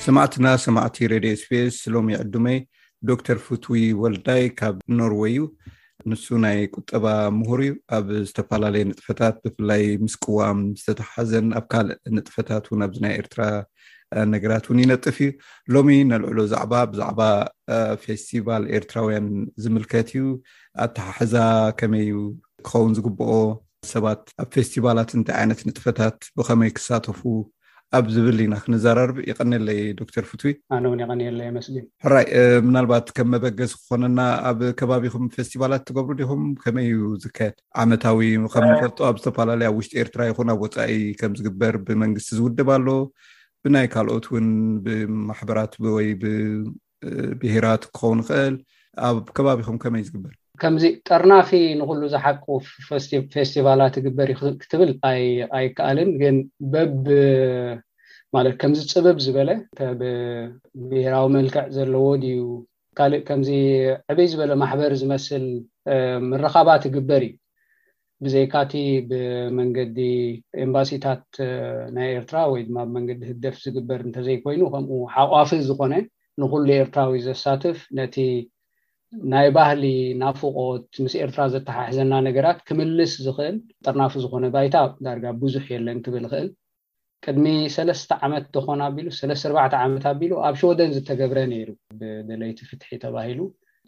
ሰማዕትና ሰማዕቲ ሬድዮ ስፔስ ሎም ይዕዱመይ ዶክተር ፍትዊ ወልዳይ ካብ ኖርወይ እዩ ንሱ ናይ ቁጠባ ምሁር እዩ ኣብ ዝተፈላለየ ንጥፈታት ብፍላይ ምስ ቅዋም ዝተተሓዘን ኣብ ካልእ ንጥፈታት እውን ኣብዚ ናይ ኤርትራ ነገራት እውን ይነጥፍ እዩ ሎሚ ነልዕሎ ዛዕባ ብዛዕባ ፌስቲቫል ኤርትራውያን ዝምልከት እዩ ኣተሓሕዛ ከመይ እዩ ክኸውን ዝግብኦ ሰባት ኣብ ፌስቲቫላት እንታይ ዓይነት ንጥፈታት ብከመይ ክሳተፉ ኣብ ዝብል ኢና ክንዘራርብ ይቀኒለይ ዶክተር ፍትዊ ኣነ እውን ይቀኒለ የመስግን ሕራይ ምናልባት ከም መበገሲ ክኾነና ኣብ ከባቢኹም ፌስቲቫላት ትገብሩ ዲኹም ከመይ እዩ ዝካየድ ዓመታዊ ከም ንፈልጦ ኣብ ዝተፈላለዩ ኣብ ውሽጢ ኤርትራ ይኹን ኣብ ወፃኢ ከም ዝግበር ብመንግስቲ ዝውደብ ኣሎ ብናይ ካልኦት እውን ብማሕበራት ወይ ብብሄራት ክኸውን ይኽእል ኣብ ከባቢኹም ከመይ ዝግበር ከምዚ ጠርናፊ ንኩሉ ዝሓቁ ፌስቲቫላት ይግበር ክትብል ኣይከኣልን ግን በብ ማለት ከምዚ ፅብብ ዝበለ ብብሄራዊ መልክዕ ዘለዎ ድዩ ካልእ ከምዚ ዕብይ ዝበለ ማሕበር ዝመስል ምርኻባት ይግበር እዩ። ብዘይካ እቲ ብመንገዲ ኤምባሲታት ናይ ኤርትራ ወይ ድማ ብመንገዲ ህግደፍ ዝግበር እንተዘይኮይኑ ከምኡ ሓቋፊ ዝኾነ ንኹሉ ኤርትራዊ ዘሳትፍ ነቲ ናይ ባህሊ ናፍቖት ምስ ኤርትራ ዘተሓሕዘና ነገራት ክምልስ ዝኽእል ጠርናፊ ዝኾነ ባይታ ዳርጋ ብዙሕ የለን ክብል እኽእል። ቅድሚ ሰለስተ ዓመት ደኾን ኣቢሉ ሰለስተ ኣርባዕተ ዓመት ኣቢሉ ኣብ ሽወደን ዝተገብረ ነይሩ ብደለይቲ ፍትሒ ተባሂሉ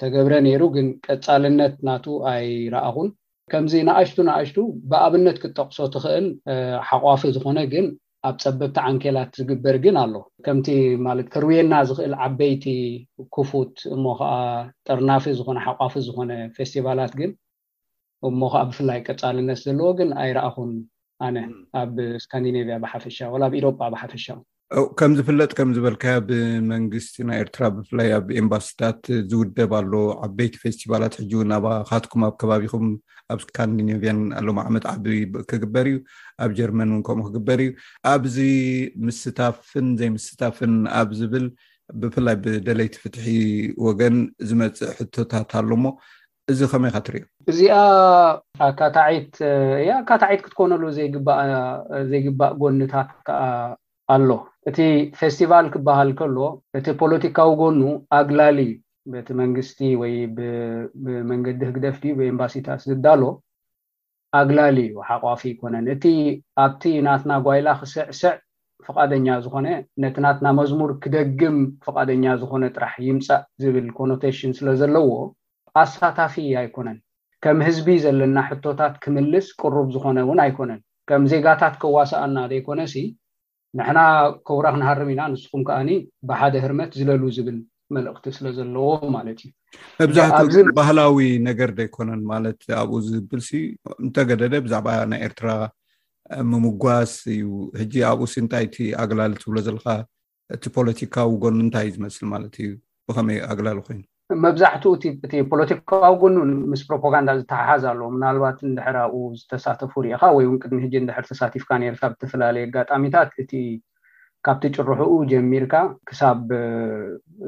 ተገብረ ነይሩ ግን ቀጻልነት ናቱ ኣይረኣኹን ከምዚ ንኣሽቱ ንኣሽቱ ብኣብነት ክትጠቕሶ ትኽእል ሓቋፊ ዝኾነ ግን ኣብ ጸበብቲ ዓንኬላት ዝግበር ግን ኣሎ ከምቲ ማለት ከርውየና ዝኽእል ዓበይቲ ክፉት እሞ ኸኣ ጠርናፊ ዝኾነ ሓቋፊ ዝኾነ ፌስቲቫላት ግን እሞ ከኣ ብፍላይ ቀጻልነት ዘለዎ ግን ኣይረኣኹን ኣነ ኣብ ስካንዲኔቭያ ብሓፈሻ ወላ ኣብ ኢሮጳ ብሓፈሻ ከም ዝፍለጥ ከም ዝበልካዮ ብመንግስቲ ናይ ኤርትራ ብፍላይ ኣብ ኤምባሲታት ዝውደብ ኣሎ ዓበይቲ ፌስቲቫላት ሕጂ እውን ኣባካትኩም ኣብ ከባቢኹም ኣብ ስካንዲኔቭያን ኣሎም ዓመት ዓቢ ክግበር እዩ ኣብ ጀርመን እውን ከምኡ ክግበር እዩ ኣብዚ ምስታፍን ዘይምስታፍን ኣብ ዝብል ብፍላይ ብደለይቲ ፍትሒ ወገን ዝመፅእ ሕቶታት ኣሎሞ እዚ ከመይ ኢካ ትሪኦ? እዚኣ ኣካታዒት እያ። ኣካታዒት ክትኮነሉ ዘይግባእ ጎንታት ከኣ ኣሎ። እቲ ፌስቲቫል ክበሃል ከሎ እቲ ፖለቲካዊ ጎኑ ኣግላሊ እዩ። በቲ መንግስቲ ወይ ብመንገዲ ህግደፍ ድዩ ብኤምባሲታት ዝዳሎ ኣግላሊ እዩ ሓቋፊ ኣይኮነን እቲ ኣብቲ ናትና ጓይላ ክስዕስዕ ፍቃደኛ ዝኮነ ነቲ ናትና መዝሙር ክደግም ፍቃደኛ ዝኮነ ጥራሕ ይምጻእ ዝብል ኮኖተሽን ስለ ዘለዎ ኣሳታፊ ኣይኮነን ከም ህዝቢ ዘለና ሕቶታት ክምልስ ቅሩብ ዝኮነ ውን ኣይኮነን ከም ዜጋታት ከዋስኣና ዘይኮነሲ ንሕና ኮብራ ክንሃርም ኢና ንስኹም ከኣ ብሓደ ህርመት ዝለሉ ዝብል መልእኽቲ ስለ ዘለዎ ማለት እዩ መብዛሕትኡ ግን ባህላዊ ነገር ዘይኮነን ማለት ኣብኡ ዝብል ሲ እንተገደደ ብዛዕባ ናይ ኤርትራ ምምጓስ እዩ ሕጂ ኣብኡ ሲ እንታይ እቲ ኣግላሊ ትብሎ ዘለካ እቲ ፖለቲካዊ ጎኑ እንታይ እዩ ዝመስል ማለት እዩ ብከመይ ኣግላሊ ኮይኑ መብዛሕትኡ እቲ ፖለቲካዊ ጎኑ ምስ ፕሮፓጋንዳ ዝተሓሓዝ ኣሎ ምናልባት እንድሕር ኣብኡ ዝተሳተፉ ርኢኻ ወይ እውን ቅድሚ ሕጂ እንድሕር ተሳቲፍካ ነይርካ ብተፈላለየ ኣጋጣሚታት እቲ ካብቲ ጭርሕኡ ጀሚርካ ክሳብ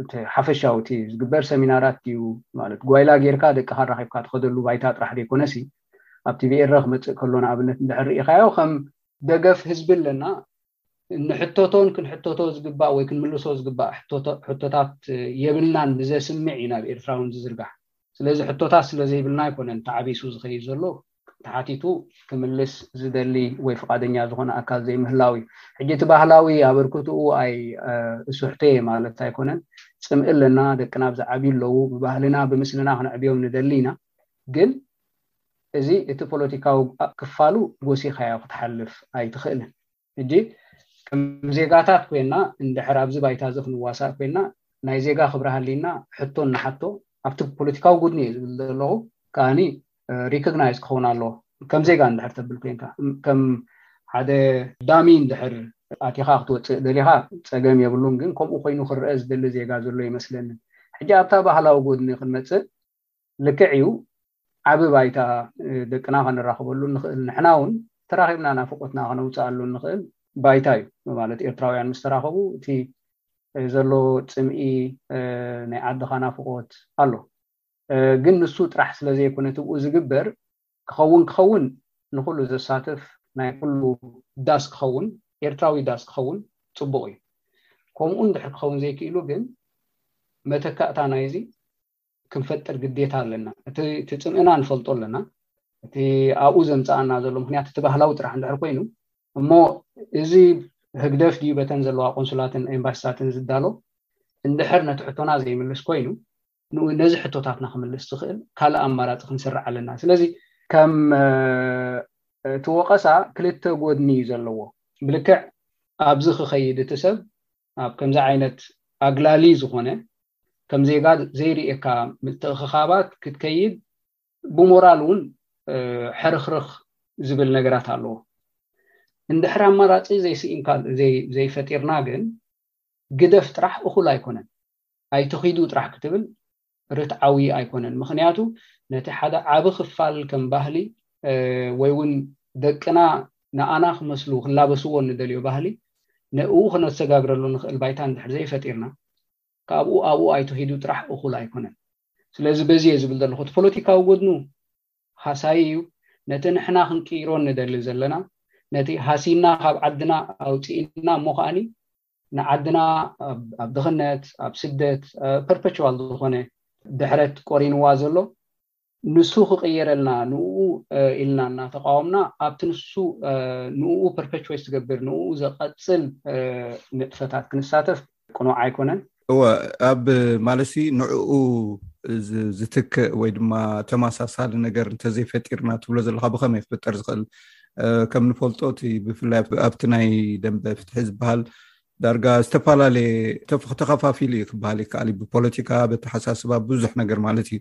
እቲ ሓፈሻዊ እቲ ዝግበር ሰሚናራት ድዩ ማለት ጓይላ ጌርካ ደቅኻ ኣራኺብካ ትኸደሉ ባይታ ጥራሕ ዘይኮነሲ ኣብ ቲቪ ኤረ ክመፅእ ከሎ ንኣብነት እንድሕር ርኢኻዮ ከም ደገፍ ህዝቢ ኣለና እንሕተቶን ክንሕተቶ ዝግባእ ወይ ክንምልሶ ዝግባእ ሕቶታት የብልናን ብዘስምዕ እዩ ናብ ኤርትራውን ዝዝርጋሕ ስለዚ ሕቶታት ስለ ዘይብልና ኣይኮነን ተዓቢሱ ዝኸይድ ዘሎ ተሓቲቱ ክምልስ ዝደሊ ወይ ፍቃደኛ ዝኾነ ኣካል ዘይምህላው እዩ ሕጂ እቲ ባህላዊ ኣበርክትኡ ኣይ እሱሕተ ማለት ኣይኮነን ፅምኢ ኣለና ደቅና ብዛዓብዩ ኣለዉ ብባህልና ብምስልና ክነዕብዮም ንደሊ ኢና ግን እዚ እቲ ፖለቲካዊ ክፋሉ ጎሲኻዮ ክትሓልፍ ኣይትኽእልን። ሕጂ ከም ዜጋታት ኮይና እንድሕር ኣብዚ ባይታ እዚ ክንዋሳእ ኮይና ናይ ዜጋ ክብሪ ሃልይና ሕቶ እንሓቶ ኣብቲ ፖለቲካዊ ጉድኒ እየ ዝብል ዘለኹ ከኣኒ ሪኮግናይዝ ክኸውን ኣለዎ ከም ዜጋ እንድሕር ተብል ኮይንካ ከም ሓደ ዳሚ እንድሕር ኣቲኻ ክትወጽእ ደሊኻ ጸገም የብሉን ግን ከምኡ ኮይኑ ክረኣ ዝደሊ ዜጋ ዘሎ ኣይመስለንን። ሕጂ ኣብታ ባህላዊ ጎድኒ ክንመጽእ። ልክዕ እዩ ዓቢ ባይታ ደቅና ከነራኽበሉ እንኽእል ንሕና ውን ተራኺብና ናፍቆትና ከነውጽኣሉ እንኽእል ባይታ እዩ ማለት ኤርትራውያን ምስ ተራኸቡ እቲ ዘሎ ጽምኢ ናይ ዓድኻ ናፍቆት ኣሎ ግን ንሱ ጥራሕ ስለ ዘይኮነ ትብኡ ዝግበር ክኸውን ክኸውን ንኹሉ ዘሳትፍ ናይ ኩሉ ዳስ ክኸውን ኤርትራዊ ዳስ ክኸውን ጽቡቕ እዩ ከምኡን ድሕር ክኸውን ዘይክኢሉ ግን መተካእታ ናይዚ ክንፈጥር ግዴታ ኣለና እቲ እቲ ፅምእና ንፈልጦ ኣለና እቲ ኣብኡ ዘምፃኣና ዘሎ ምክንያት እቲ ባህላዊ ጥራሕ እንድሕር ኮይኑ እሞ እዚ ህግደፍ ድዩ በተን ዘለዋ ቆንሱላትን ኤምባሲታትን ዝዳሎ እንድሕር ነቲ ሕቶና ዘይምልስ ኮይኑ ነዚ ሕቶታትና ክምልስ ዝኽእል ካልእ ኣማራፂ ክንስርዕ ኣለና ስለዚ ከም እቲ ወቐሳ ክልተ ጎድኒ እዩ ዘለዎ ብልክዕ ኣብዚ ክኸይድ እቲ ሰብ ኣብ ከምዚ ዓይነት ኣግላሊ ዝኾነ ከም ዜጋ ዘይርእየካ ምትእኽኻባት ክትከይድ ብሞራል እውን ሕርኽርኽ ዝብል ነገራት ኣለዎ። እንድሕር ኣማራፂ ዘይስኢንካ ዘይፈጢርና ግን ግደፍ ጥራሕ እኹል ኣይኮነን። ኣይትኺዱ ጥራሕ ክትብል ርትዓዊ ኣይኮነን ምኽንያቱ ነቲ ሓደ ዓቢ ክፋል ከም ባህሊ ወይ እውን ደቅና ንኣና ክመስሉ ክላበስዎ እንደልዮ ባህሊ ንእኡ ክነሰጋግረሉ ንኽእል ባይታ እንድሕር ዘይፈጢርና ካብኡ ኣብኡ ኣይትኺዱ ጥራሕ እኹል ኣይኮነን ስለዚ በዚ እየ ዝብል ዘለኹ እቲ ፖለቲካዊ ጎድኑ ሃሳይ እዩ ነቲ ንሕና ክንቅይሮ ንደሊ ዘለና ነቲ ሃሲና ካብ ዓድና ኣውፂእና እሞ ከዓኒ ንዓድና ኣብ ድኽነት ኣብ ስደት ፐርፐቹዋል ዝኾነ ድሕረት ቆሪንዋ ዘሎ ንሱ ክቅየረልና ንኡ ኢልና እናተቃወምና ኣብቲ ንሱ ንኡ ፐርፐቹዌት ዝገብር ንኡ ዘቀፅል ንጥፈታት ክንሳተፍ ቅኑዕ ኣይኮነን። እወ ኣብ ማለሲ ንዕኡ ዝትክእ ወይ ድማ ተመሳሳሊ ነገር እንተዘይፈጢርና ትብሎ ዘለካ ብከመይ ክፍጠር ዝኽእል ከም ንፈልጦ እቲ ብፍላይ ኣብቲ ናይ ደንበ ፍትሒ ዝበሃል ዳርጋ ዝተፈላለየ ተኸፋፊሉ እዩ ክበሃል ይከኣል እዩ ብፖለቲካ በተሓሳስባ ብዙሕ ነገር ማለት እዩ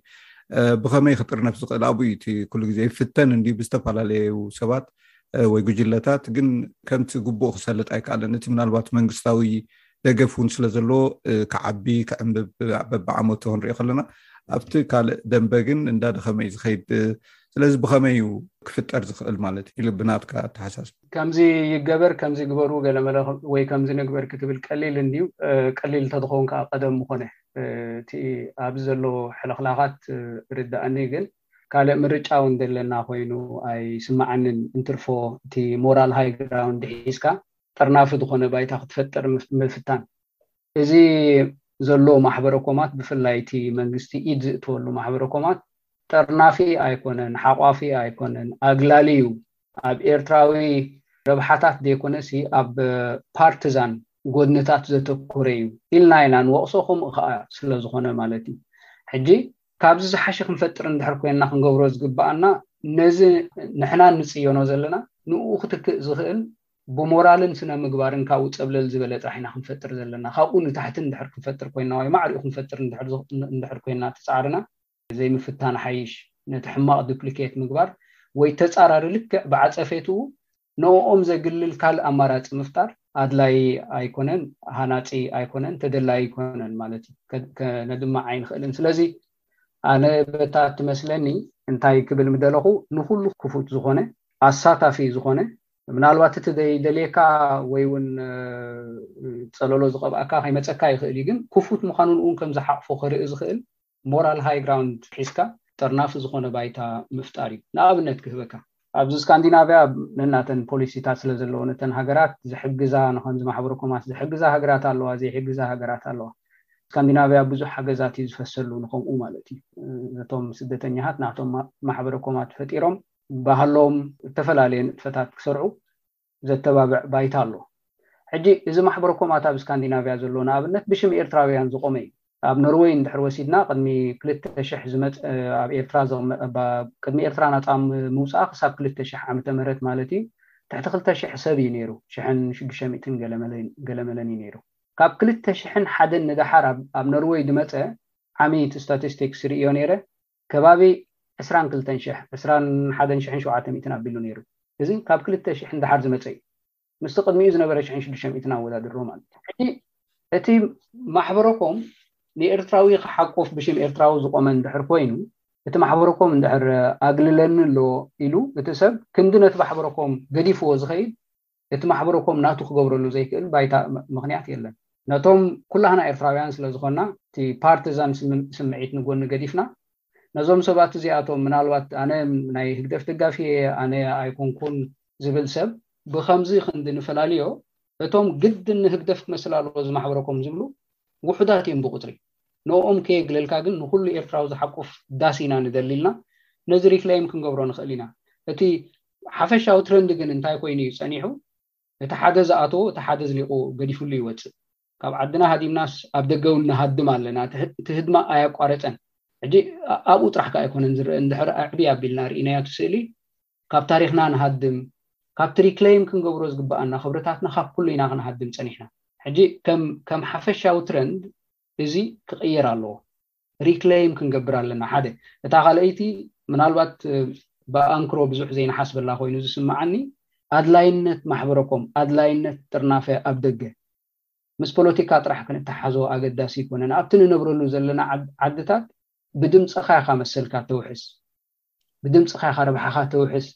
ብኸመይ ክጥርነፍ ዝኽእል ኣብኡ እዩ እቲ ኩሉ ግዜ ይፍተን እንዲ ብዝተፈላለዩ ሰባት ወይ ጉጅለታት ግን ከምቲ ግቡእ ክሰልጥ ኣይከኣለን እቲ ምናልባት መንግስታዊ ደገፍ እውን ስለ ዘለዎ ክዓቢ ክዕምብብ በብዓመቱ ክንሪኦ ከለና ኣብቲ ካልእ ደንበ ግን እንዳደኸመ እዩ ዝኸይድ ስለዚ ብኸመይ እዩ ክፍጠር ዝኽእል ማለት እዩ ብናትካ ኣተሓሳስብ ከምዚ ይገበር ከምዚ ግበሩ ገለመለ ወይ ከምዚ ንግበር ክትብል ቀሊል እንድዩ ቀሊል እንተዝኸውን ከዓ ቀደም ምኾነ እቲ ኣብዚ ዘሎ ሕልኽላኻት ርዳእኒ ግን ካልእ ምርጫ እውን ዘለና ኮይኑ ኣይስማዓንን እንትርፎ እቲ ሞራል ሃይ ግራውንድ ሒዝካ ጠርናፊ ዝኾነ ባይታ ክትፈጥር ምፍታን። እዚ ዘሎ ማሕበረ-ኮማት ብፍላይ እቲ መንግስቲ ኢድ ዝእትወሉ ማሕበረ-ኮማት ጠርናፊ ኣይኮነን፣ ሓቋፊ ኣይኮነን፣ ኣግላሊ ዩ። ኣብ ኤርትራዊ ረብሓታት ዘይኮነሲ ኣብ ፓርትዛን ጎድንታት ዘተኮረ ዩ ኢልና ኢና ንወቕሶ ከምኡ ከኣ ስለ ዝኾነ ማለት ዩ። ሕጂ ካብዚ ዝሓሸ ክንፈጥር እንድሕር ኮይንና ክንገብሮ ዝግበኣና ነዚ ንሕና ንጽዮኖ ዘለና ንኡ ክትክእ ዝኽእል ብሞራልን ስነ ምግባርን ካብኡ ጸብለል ዝበለ ጥራሕ ኢና ክንፈጥር ዘለና። ካብኡ ንታሕቲ እንድሕር ክንፈጥር ኮይና ወይ ማዕሪኡ ክንፈጥር እንድሕር ኮይና እቲ ጻዕርና፣ ዘይምፍታን ሓይሽ ነቲ ሕማቕ ዱፕሊኬት ምግባር ወይ ተጻራሪ ልክዕ ብዓጸፌትኡ ንኦኦም ዘግልል ካልእ ኣማራጺ ምፍጣር፣ ኣድላዪ ኣይኮነን፣ ሃናጺ ኣይኮነን፣ ተደላዪ ኣይኮነን ማለት እዩ። ከነድምዕ ኣይንኽእልን። ስለዚ ኣነ በታ እትመስለኒ እንታይ ክብል ምደለኹ፣ ንኹሉ ክፉት ዝኾነ፣ ኣሳታፊ ዝኾነ፣ ምናልባት እቲ ዘይደልየካ ወይ እውን ፀለሎ ዝቐብኣካ ከይመፀካ ይኽእል እዩ ግን ክፉት ምዃኑ ንእውን ከም ዝሓቕፎ ክርኢ ዝኽእል ሞራል ሃይ ግራውንድ ሒዝካ ጠርናፊ ዝኾነ ባይታ ምፍጣር እዩ ንኣብነት ክህበካ ኣብዚ ስካንዲናቭያ ነናተን ፖሊሲታት ስለ ዘለወን እተን ሃገራት ዝሕግዛ ንከምዚ ማሕበረ ኮማስ ዝሕግዛ ሃገራት ኣለዋ ዘይሕግዛ ሃገራት ኣለዋ ስካንዲናቭያ ብዙሕ ሓገዛት እዩ ዝፈሰሉ ንከምኡ ማለት እዩ ነቶም ስደተኛሃት ናቶም ማሕበረ ኮማት ፈጢሮም ባህሎም እተፈላለየ ንጥፈታት ክሰርዑ ዘተባብዕ ባይታ ኣሎ። ሕጂ እዚ ማሕበረ ኮማት ኣብ ስካንዲናቭያ ዘሎ ንኣብነት ብሽም ኤርትራውያን ዝቖመ እዩ። ኣብ ኖርወይ እንድሕር ወሲድና ቅድሚ ክልተ ሽሕ ዝመጸ ኣብ ኤርትራ ዝቕመ ቅድሚ ኤርትራ ናጻ ምውጻኣ ክሳብ ክልተ ሽሕ ዓመተ ምህረት ማለት እዩ ትሕቲ ክልተ ሽሕ ሰብ እዩ ነይሩ ሽሕን ሽዱሽተ ሚእትን ገለመለን እዩ ነይሩ። ካብ ክልተ ሽሕን ሓደን ንደሓር ኣብ ኖርወይ ዝመጸ ዓሚ እቲ ስታቲስቲክስ ርእዮ ነይረ ከባቢ ዕስራን ክልተን ሽሕ፣ ዕስራን ሓደን ሽሕን ሸውዓተ ሚእትን ኣቢሉ ነይሩ። እዚ ካብ ክልተ ሽሕ ንደሓር ዝመጸ እዩ። ምስቲ ቅድሚኡ ዝነበረ ሽሕን ሽዱሽተ ሚእትን ኣወዳድርዎ ማለት እዩ። ሕጂ እቲ ማሕበረኮም ንኤርትራዊ ክሓቁፍ ብሽም ኤርትራዊ ዝቖመ እንድሕር ኮይኑ፣ እቲ ማሕበረኮም እንድሕር ኣግልለኒ ኣሎ ኢሉ፣ እቲ ሰብ ክንዲ ነቲ ማሕበረኮም ገዲፍዎ ዝኸይድ እቲ ማሕበረኮም ናቱ ክገብረሉ ዘይክእል ባይታ ምኽንያት የለን። ነቶም ኩላህና ኤርትራውያን ስለ ዝኾንና እቲ ፓርቲዛን ስምዒት ንጎኒ ገዲፍና ነዞም ሰባት እዚኣቶም ምናልባት ኣነ ናይ ህግደፍ ደጋፊ እየ ኣነ ኣይኮንኩን ዝብል ሰብ ብኸምዚ ክንዲ ንፈላልዮ እቶም ግድን ንህግደፍ ክመስል ኣለዎ እዚ ማሕበረኮም ዝብሉ ውሑዳት እዮም ብቁጽሪ ንኦም ከየግለልካ ግን ንኹሉ ኤርትራዊ ዝሓቁፍ ዳስ ኢና ንደሊ ኢልና ነዚ ሪክለይም ክንገብሮ ንኽእል ኢና እቲ ሓፈሻዊ ትረንድ ግን እንታይ ኮይኑ እዩ ጸኒሑ እቲ ሓደ ዝኣተዎ እቲ ሓደ ዝሊቁ ገዲፍሉ ይወጽእ ካብ ዓድና ሃዲምናስ ኣብ ደገ ውን ንሃድም ኣለና እቲ ህድማ ኣያቋረጸን ሕጂ ኣብኡ ጥራሕ ከኣ ኣይኮነን ዝረኣ እንድሕር ኣዕብይ ኣቢልና ርኢናዮ እቲ ስእሊ ካብ ታሪኽና ንሃድም ካብቲ ሪክለይም ክንገብሮ ዝግብኣና ክብርታትና ካብ ኩሉ ኢና ክንሃድም ጸኒሕና ሕጂ ከም ከም ሓፈሻዊ ትረንድ እዚ ክቅየር ኣለዎ ሪክለይም ክንገብር ኣለና ሓደ እታ ካልኣይቲ ምናልባት ብኣንክሮ ብዙሕ ዘይንሓስበላ ኮይኑ ዝስምዓኒ ኣድላይነት ማሕበረኮም ኣድላይነት ጥርናፈ ኣብ ደገ ምስ ፖለቲካ ጥራሕ ክንተሓሓዞ ኣገዳሲ ኣይኮነን ኣብቲ ንነብረሉ ዘለና ዓድታት ብድምፅኻ ኢኻ መሰልካ ተውሕስ ብድምፅኻ ኢኻ ረብሓኻ ተውሕስ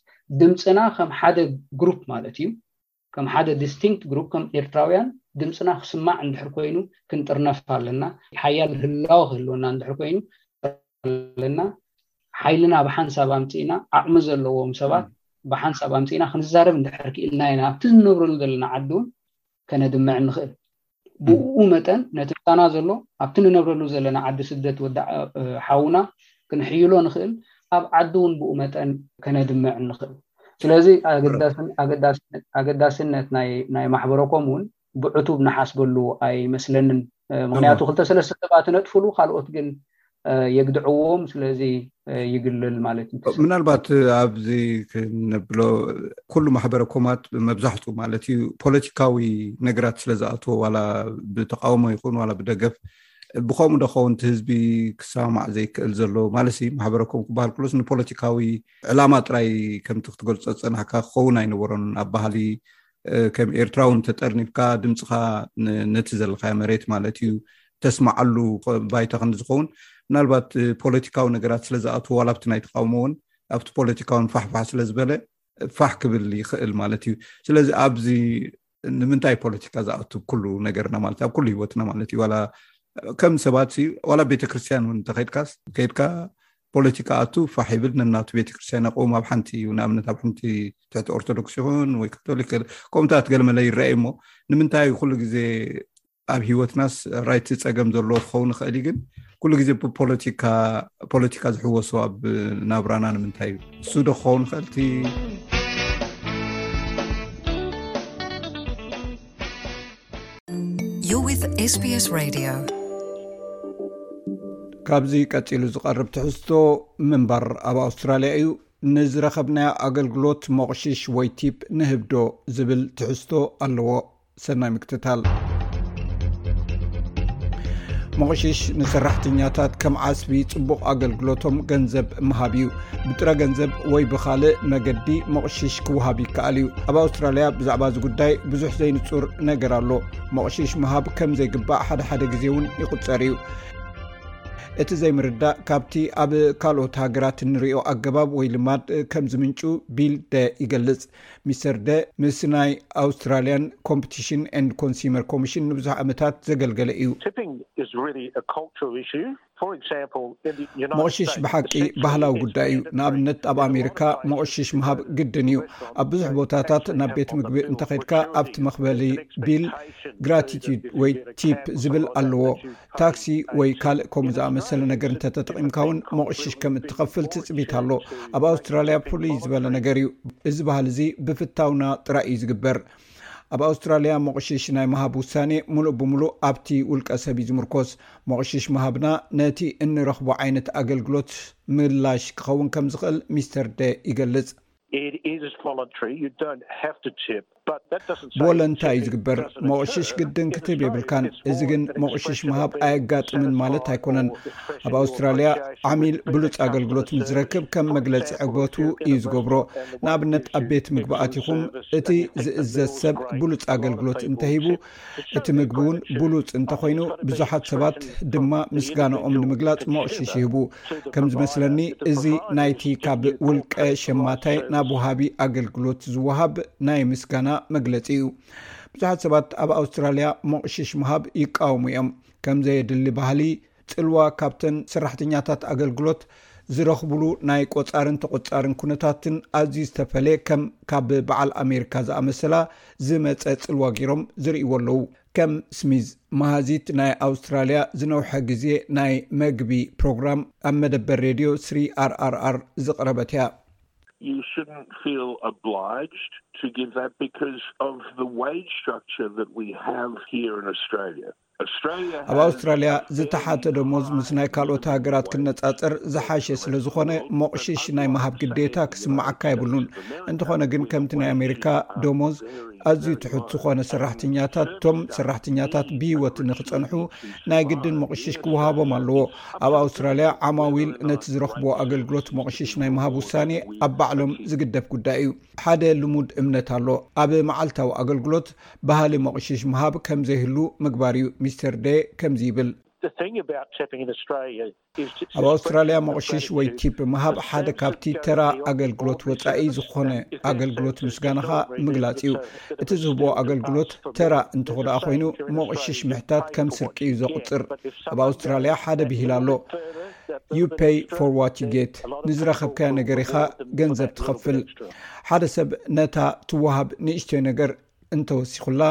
ድምፅና ከም ሓደ ግሩፕ ማለት እዩ ከም ሓደ ዲስቲንክት ግሩፕ ከም ኤርትራውያን ድምጽና ክስማዕ እንድሕር ኮይኑ ክንጥርነፍ ኣለና። ሓያል ህላወ ክህልወና እንድሕር ኮይኑ ኣለና። ሓይልና ብሓንሳብ ኣምጺእና ዓቕሚ ዘለዎም ሰባት ብሓንሳብ ኣምጺእና ክንዛረብ እንድሕር ክኢልና ኢና ኣብቲ ንነብረሉ ዘለና ዓዲ እውን ከነድምዕ እንኽእል። ብኡኡ መጠን ነቲ ምሳና ዘሎ ኣብቲ ንነብረሉ ዘለና ዓዲ ስደት ወዲ ሓውና ክንሕይሎ ንኽእል ኣብ ዓዲ እውን ብኡ መጠን ከነድምዕ ንኽእል ስለዚ ኣገዳስነት ናይ ማሕበረኮም እውን ብዕቱብ ንሓስበሉ ኣይመስለንን ምክንያቱ ክልተ ሰለስተ ሰባት ነጥፍሉ ካልኦት ግን የግድዕዎም ስለዚ ይግልል ማለት እዩ ምናልባት ኣብዚ ክንነብሎ ኩሉ ማሕበረ ኮማት መብዛሕቱ ማለት እዩ ፖለቲካዊ ነገራት ስለዝኣትዎ ዋላ ብተቃውሞ ይኹን ዋላ ብደገፍ ብከምኡ ዶከውን እቲ ህዝቢ ክሰማማዕ ዘይክእል ዘሎ ማለት ዩ ማሕበረኮም ክበሃል ክሎስ ንፖለቲካዊ ዕላማ ጥራይ ከምቲ ክትገልፆ ፀናሕካ ክኸውን ኣይነበሮን ኣብ ባህሊ ከም ኤርትራዊ እንተጠርኒፍካ ድምፅካ ነቲ ዘለካዮ መሬት ማለት እዩ ተስማዓሉ ባይታ ከምዝኸውን ምናልባት ፖለቲካዊ ነገራት ስለዝኣትዎ ዋላ ብቲ ናይ ተቃውሞ እውን ኣብቲ ፖለቲካውን ፋሕፋሕ ስለዝበለ ፋሕ ክብል ይኽእል ማለት እዩ ስለዚ ኣብዚ ንምንታይ ፖለቲካ ዝኣቱ ኩሉ ነገርና ማለት ኣብ ኩሉ ሂወትና ማለት እዩ ዋላ ከም ሰባት ዋላ ቤተክርስትያን እውን እንተከድካስ ከድካ ፖለቲካ ኣቱ ፋሕ ይብል ነናቱ ቤተክርስትያን ኣቆም ኣብ ሓንቲ እዩ ንኣብነት ኣብ ሓንቲ ትሕቲ ኦርቶዶክስ ይኹን ወይ ካቶሊክ ከምኡታት ገለመለ ይረኣዩ እሞ ንምንታይ ኩሉ ግዜ ኣብ ሂወትናስ ራይቲ ፀገም ዘለዎ ክኸውን ይኽእል ግን ኩሉ ግዜ ብፖለቲካ ፖለቲካ ዝሕወሶ ኣብ ናብራና ንምንታይ እዩ እሱ ዶ ክኸውን ይኽእል እቲ You're with SBS Radio. ካብዚ ቀፂሉ ዝቐርብ ትሕዝቶ ምንባር ኣብ ኣውስትራልያ እዩ ንዝረኸብናዮ ኣገልግሎት ሞቕሽሽ ወይ ቲፕ ንህብዶ ዝብል ትሕዝቶ ኣለዎ ሰናይ ምክትታል ሞቕሽሽ ንሰራሕተኛታት ከም ዓስቢ ፅቡቕ ኣገልግሎቶም ገንዘብ ምሃብ እዩ ብጥረ ገንዘብ ወይ ብካልእ መገዲ መቕሽሽ ክውሃብ ይከኣል እዩ ኣብ ኣውስትራልያ ብዛዕባ እዚ ጉዳይ ብዙሕ ዘይንፁር ነገር ኣሎ መቕሽሽ ምሃብ ከም ዘይግባእ ሓደ ሓደ ግዜ እውን ይቁፀር እዩ እቲ ዘይምርዳእ ካብቲ ኣብ ካልኦት ሃገራት እንሪኦ ኣገባብ ወይ ልማድ ከም ዝምንጩ ቢል ደ ይገልፅ ሚስተር ደ ምስ ናይ ኣውስትራልያን ኮምፕቲሽን ን ኮንስመር ኮሚሽን ንብዙሕ ዓመታት ዘገልገለ እዩ መቕሽሽ ብሓቂ ባህላዊ ጉዳይ እዩ ንኣብነት ኣብ ኣሜሪካ መቕሽሽ ምሃብ ግድን እዩ ኣብ ብዙሕ ቦታታት ናብ ቤት ምግቢ እንተኸድካ ኣብቲ መክበሊ ቢል ግራቲቲድ ወይ ቲፕ ዝብል ኣለዎ ታክሲ ወይ ካልእ ከምኡ ዝኣመሰለ ነገር እንተተጠቒምካ እውን መቕሽሽ ከም እትኸፍል ትፅቢት ኣሎ ኣብ ኣውስትራልያ ፍሉይ ዝበለ ነገር እዩ እዚ ባህል እዚ ብፍታውና ጥራይ እዩ ዝግበር ኣብ ኣውስትራልያ ሞቕሽሽ ናይ ምሃብ ውሳኔ ሙሉእ ብሙሉእ ኣብቲ ውልቀ ሰብ እዩ ዝምርኮስ። ሞቕሽሽ ምሃብና ነቲ እንረኽቦ ዓይነት ኣገልግሎት ምላሽ ክኸውን ከም ዝኽእል ሚስተር ደ ይገልጽ። ብወለንታ እዩ ዝግበር። ሞቕሽሽ ግድን ክትህብ የብልካን። እዚ ግን ሞቕሽሽ ምሃብ ኣየጋጥምን ማለት ኣይኮነን። ኣብ ኣውስትራልያ ዓሚል ብሉፅ ኣገልግሎት ምስ ዝረክብ ከም መግለፂ ዕግበቱ እዩ ዝገብሮ ንኣብነት ኣብ ቤት ምግቢ ኣትኹም እቲ ዝእዘዝ ሰብ ብሉፅ ኣገልግሎት እንተሂቡ እቲ ምግቢ እውን ብሉፅ እንተኮይኑ ብዙሓት ሰባት ድማ ምስጋናኦም ንምግላፅ ሞቕሽሽ ይህቡ ከም ዝመስለኒ እዚ ናይቲ ካብ ውልቀ ሸማታይ ናብ ውሃቢ ኣገልግሎት ዝወሃብ ናይ ምስጋና መግለፂ እዩ ብዙሓት ሰባት ኣብ ኣውስትራልያ ሞቕሽሽ ምሃብ ይቃወሙ እዮም ከምዘየድሊ ባህሊ ፅልዋ ካብተን ሰራሕተኛታት ኣገልግሎት ዝረኽቡሉ ናይ ቆፃርን ተቖፃርን ኩነታትን ኣዝዩ ዝተፈለየ ከም ካብ በዓል ኣሜሪካ ዝኣመሰላ ዝመፀ ፅልዋ ገይሮም ዝርእይዎ ኣለዉ። ከም ስሚዝ መሃዚት ናይ ኣውስትራልያ ዝነውሐ ግዜ ናይ መግቢ ፕሮግራም ኣብ መደበር ሬድዮ ስሪ ኣርኣርኣር ዝቕረበት እያ። you shouldn't feel obliged to give that because of the wage structure that we have here in Australia. ኣብ ኣውስትራልያ ዝተሓተ ደሞዝ ምስ ናይ ካልኦት ሃገራት ክነፃፀር ዝሓሸ ስለ ዝኾነ ሞቕሽሽ ናይ መሃብ ግዴታ ክስማዓካ የብሉን እንተኾነ ግን ከምቲ ናይ ኣሜሪካ ደሞዝ ኣዝዩ ትሑት ዝኾነ ሰራሕተኛታት እቶም ሰራሕተኛታት ብሂወት ንክፀንሑ ናይ ግድን ሞቕሽሽ ክወሃቦም ኣለዎ ኣብ ኣውስትራልያ ዓማዊል ነቲ ዝረኽብዎ ኣገልግሎት መቕሽሽ ናይ ምሃብ ውሳኔ ኣብ ባዕሎም ዝግደፍ ጉዳይ እዩ ሓደ ልሙድ እምነት ኣሎ ኣብ መዓልታዊ ኣገልግሎት ባህሊ መቕሽሽ ምሃብ ከም ዘይህሉ ምግባር እዩ ሚስተር ደ ከምዚ ይብል ኣብ ኣውስትራልያ መቕሽሽ ወይ ቲፕ ምሃብ ሓደ ካብቲ ተራ ኣገልግሎት ወፃኢ ዝኾነ ኣገልግሎት ምስጋናኻ ምግላፅ እዩ እቲ ዝህብዎ ኣገልግሎት ተራ እንተኹደኣ ኮይኑ ሞቕሽሽ ምሕታት ከም ስርቂ እዩ ዘቑፅር። ኣብ ኣውስትራልያ ሓደ ብሂል ኣሎ You pay for what you get ንዝረኸብካዮ ነገር ኢኻ ገንዘብ ትኸፍል። ሓደ ሰብ ነታ ትወሃብ ንእሽተይ ነገር እንተወሲኹላ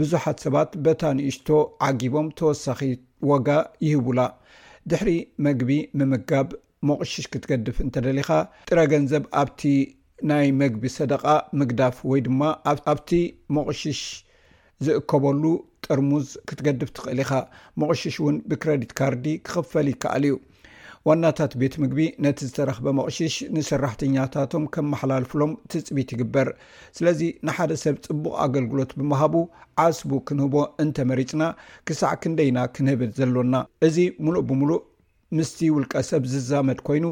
ብዙሓት ሰባት በታ ንእሽቶ ዓጊቦም ተወሳኺ ዋጋ ይህቡላ። ድሕሪ መግቢ ምምጋብ ሞቕሽሽ ክትገድፍ እንተደሊኻ ጥረ ገንዘብ ኣብቲ ናይ መግቢ ሰደቓ ምግዳፍ ወይ ድማ ኣብቲ ሞቕሽሽ ዝእከበሉ ጥርሙዝ ክትገድፍ ትኽእል ኢኻ። ሞቕሽሽ እውን ብክረዲት ካርዲ ክኽፈል ይከኣል እዩ። ዋናታት ቤት ምግቢ ነቲ ዝተረኽበ ሞቕሽሽ ንሰራሕተኛታቶም ከመሓላልፉሎም ትጽቢት ይግበር። ስለዚ ንሓደ ሰብ ጽቡቕ ኣገልግሎት ብምሃቡ ዓስቡ ክንህቦ እንተመሪጽና ክሳዕ ክንደይ ኢና ክንህብ ዘሎና? እዚ ምሉእ ብምሉእ ምስቲ ውልቀ ሰብ ዝዛመድ ኮይኑ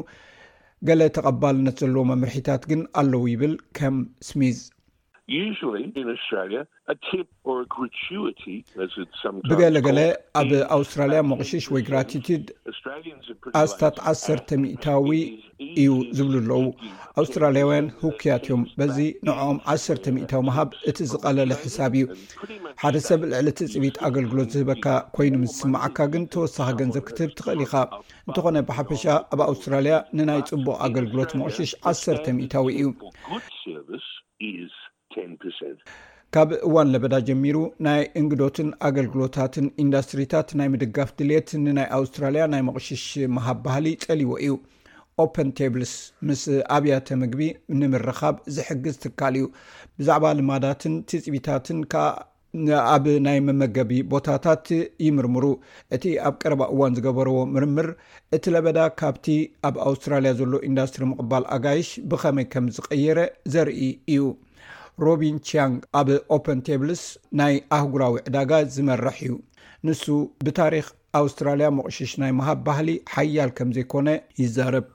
ገለ ተቐባልነት ዘለዎ መምርሒታት ግን ኣለዉ ይብል ከም ስሚዝ። ብገለ ገለ ኣብ ኣውስትራልያ ሞቕሽሽ ወይ ግራቲቲድ ኣስታት ዓሰርተ ሚእታዊ እዩ ዝብሉ ኣለዉ ኣውስትራልያውያን ህኩያት እዮም በዚ ንዕኦም ዓሰርተ ሚታዊ ምሃብ እቲ ዝቐለለ ሕሳብ እዩ ሓደ ሰብ ልዕሊ ትፅቢት ኣገልግሎት ዝህበካ ኮይኑ ምስ ዝስማዓካ ግን ተወሳኺ ገንዘብ ክትህብ ትኽእል ኢኻ እንተኾነ ብሓፈሻ ኣብ ኣውስትራልያ ንናይ ፅቡቅ ኣገልግሎት መቕሽሽ ዓሰርተ ሚታዊ እዩ ካብ እዋን ለበዳ ጀሚሩ ናይ እንግዶትን ኣገልግሎታትን ኢንዳስትሪታት ናይ ምድጋፍ ድልየት ንናይ ኣውስትራልያ ናይ መቕሽሽ ምሃብ ባህሊ ጸልይዎ እዩ። ኦፐን ቴብልስ ምስ ኣብያተ ምግቢ ንምርኻብ ዝሕግዝ ትካል እዩ። ብዛዕባ ልማዳትን ትጽቢታትን ከኣ ኣብ ናይ መመገቢ ቦታታት ይምርምሩ። እቲ ኣብ ቀረባ እዋን ዝገበረዎ ምርምር እቲ ለበዳ ካብቲ ኣብ ኣውስትራልያ ዘሎ ኢንዳስትሪ ምቕባል ኣጋይሽ ብኸመይ ከም ዝቐየረ ዘርኢ እዩ። ሮቢን ቺያንግ ኣብ ኦፐን ቴብልስ ናይ ኣህጉራዊ ዕዳጋ ዝመርሕ እዩ። ንሱ ብታሪኽ ኣውስትራልያ መቑሽሽ ናይ ምሃብ ባህሊ ሓያል ከም ዘይኮነ ይዛረብ።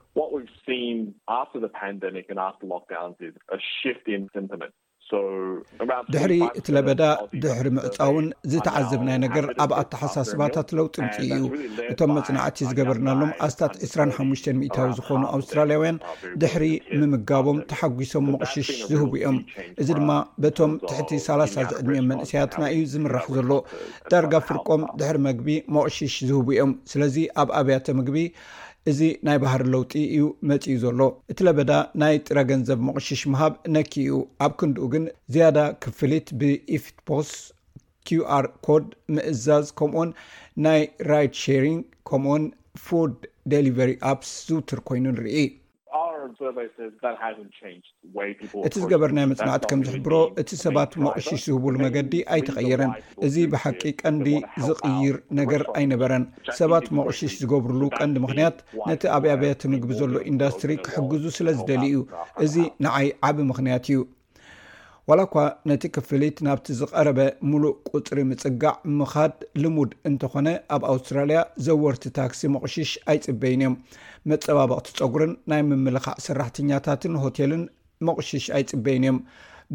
ድሕሪ እቲ ለበዳ ድሕሪ ምዕፃውን ዝተዓዘብናይ ነገር ኣብ ኣተሓሳስባታት ለውጢ ምፅኢ እዩ እቶም መፅናዕቲ ዝገበርናሎም ኣስታት 25 ሚታዊ ዝኾኑ ኣውስትራሊያውያን ድሕሪ ምምጋቦም ተሓጒሶም መቕሽሽ ዝህቡ እዮም እዚ ድማ በቶም ትሕቲ 30 ዝዕድሚኦም መንእሰያትና እዩ ዝምራሕ ዘሎ ዳርጋ ፍርቆም ድሕሪ መግቢ መቕሽሽ ዝህቡ እዮም ስለዚ ኣብ ኣብያተ ምግቢ እዚ ናይ ባህሪ ለውጢ እዩ መጺኡ ዘሎ። እቲ ለበዳ ናይ ጥረ ገንዘብ መቕሽሽ ምሃብ ነኪ እዩ፣ ኣብ ክንድኡ ግን ዝያዳ ክፍሊት ብኢ-ፍትፖስ፣ ኪውኣር ኮድ፣ ምእዛዝ ከምኡውን ናይ ራይድ ሼሪንግ ከምኡውን ፉድ ደሊቨሪ ኣፕስ ዝውቱር ኮይኑ ንርኢ። እቲ ዝገበርናዮ መፅናዕቲ ከም ዝሕብሮ እቲ ሰባት መቕሽሽ ዝህብሉ መገዲ ኣይተቐየረን እዚ ብሓቂ ቀንዲ ዝቕይር ነገር ኣይነበረን ሰባት መቕሽሽ ዝገብርሉ ቀንዲ ምኽንያት ነቲ ኣብ ኣብያተ ምግቢ ዘሎ ኢንዳስትሪ ክሕግዙ ስለ ዝደልዩ እዩ እዚ ንዓይ ዓብ ምኽንያት እዩ ዋላ እኳ ነቲ ክፍሊት ናብቲ ዝቐረበ ሙሉእ ቁፅሪ ምፅጋዕ ምኻድ ልሙድ እንተኾነ ኣብ ኣውስትራሊያ ዘወርቲ ታክሲ ምቑሽሽ ኣይፅበዩን እዮም። መፀባበቕቲ ፀጉርን ናይ ምምልኻዕ ሰራሕተኛታትን ሆቴልን ምቑሽሽ ኣይፅበዩን እዮም።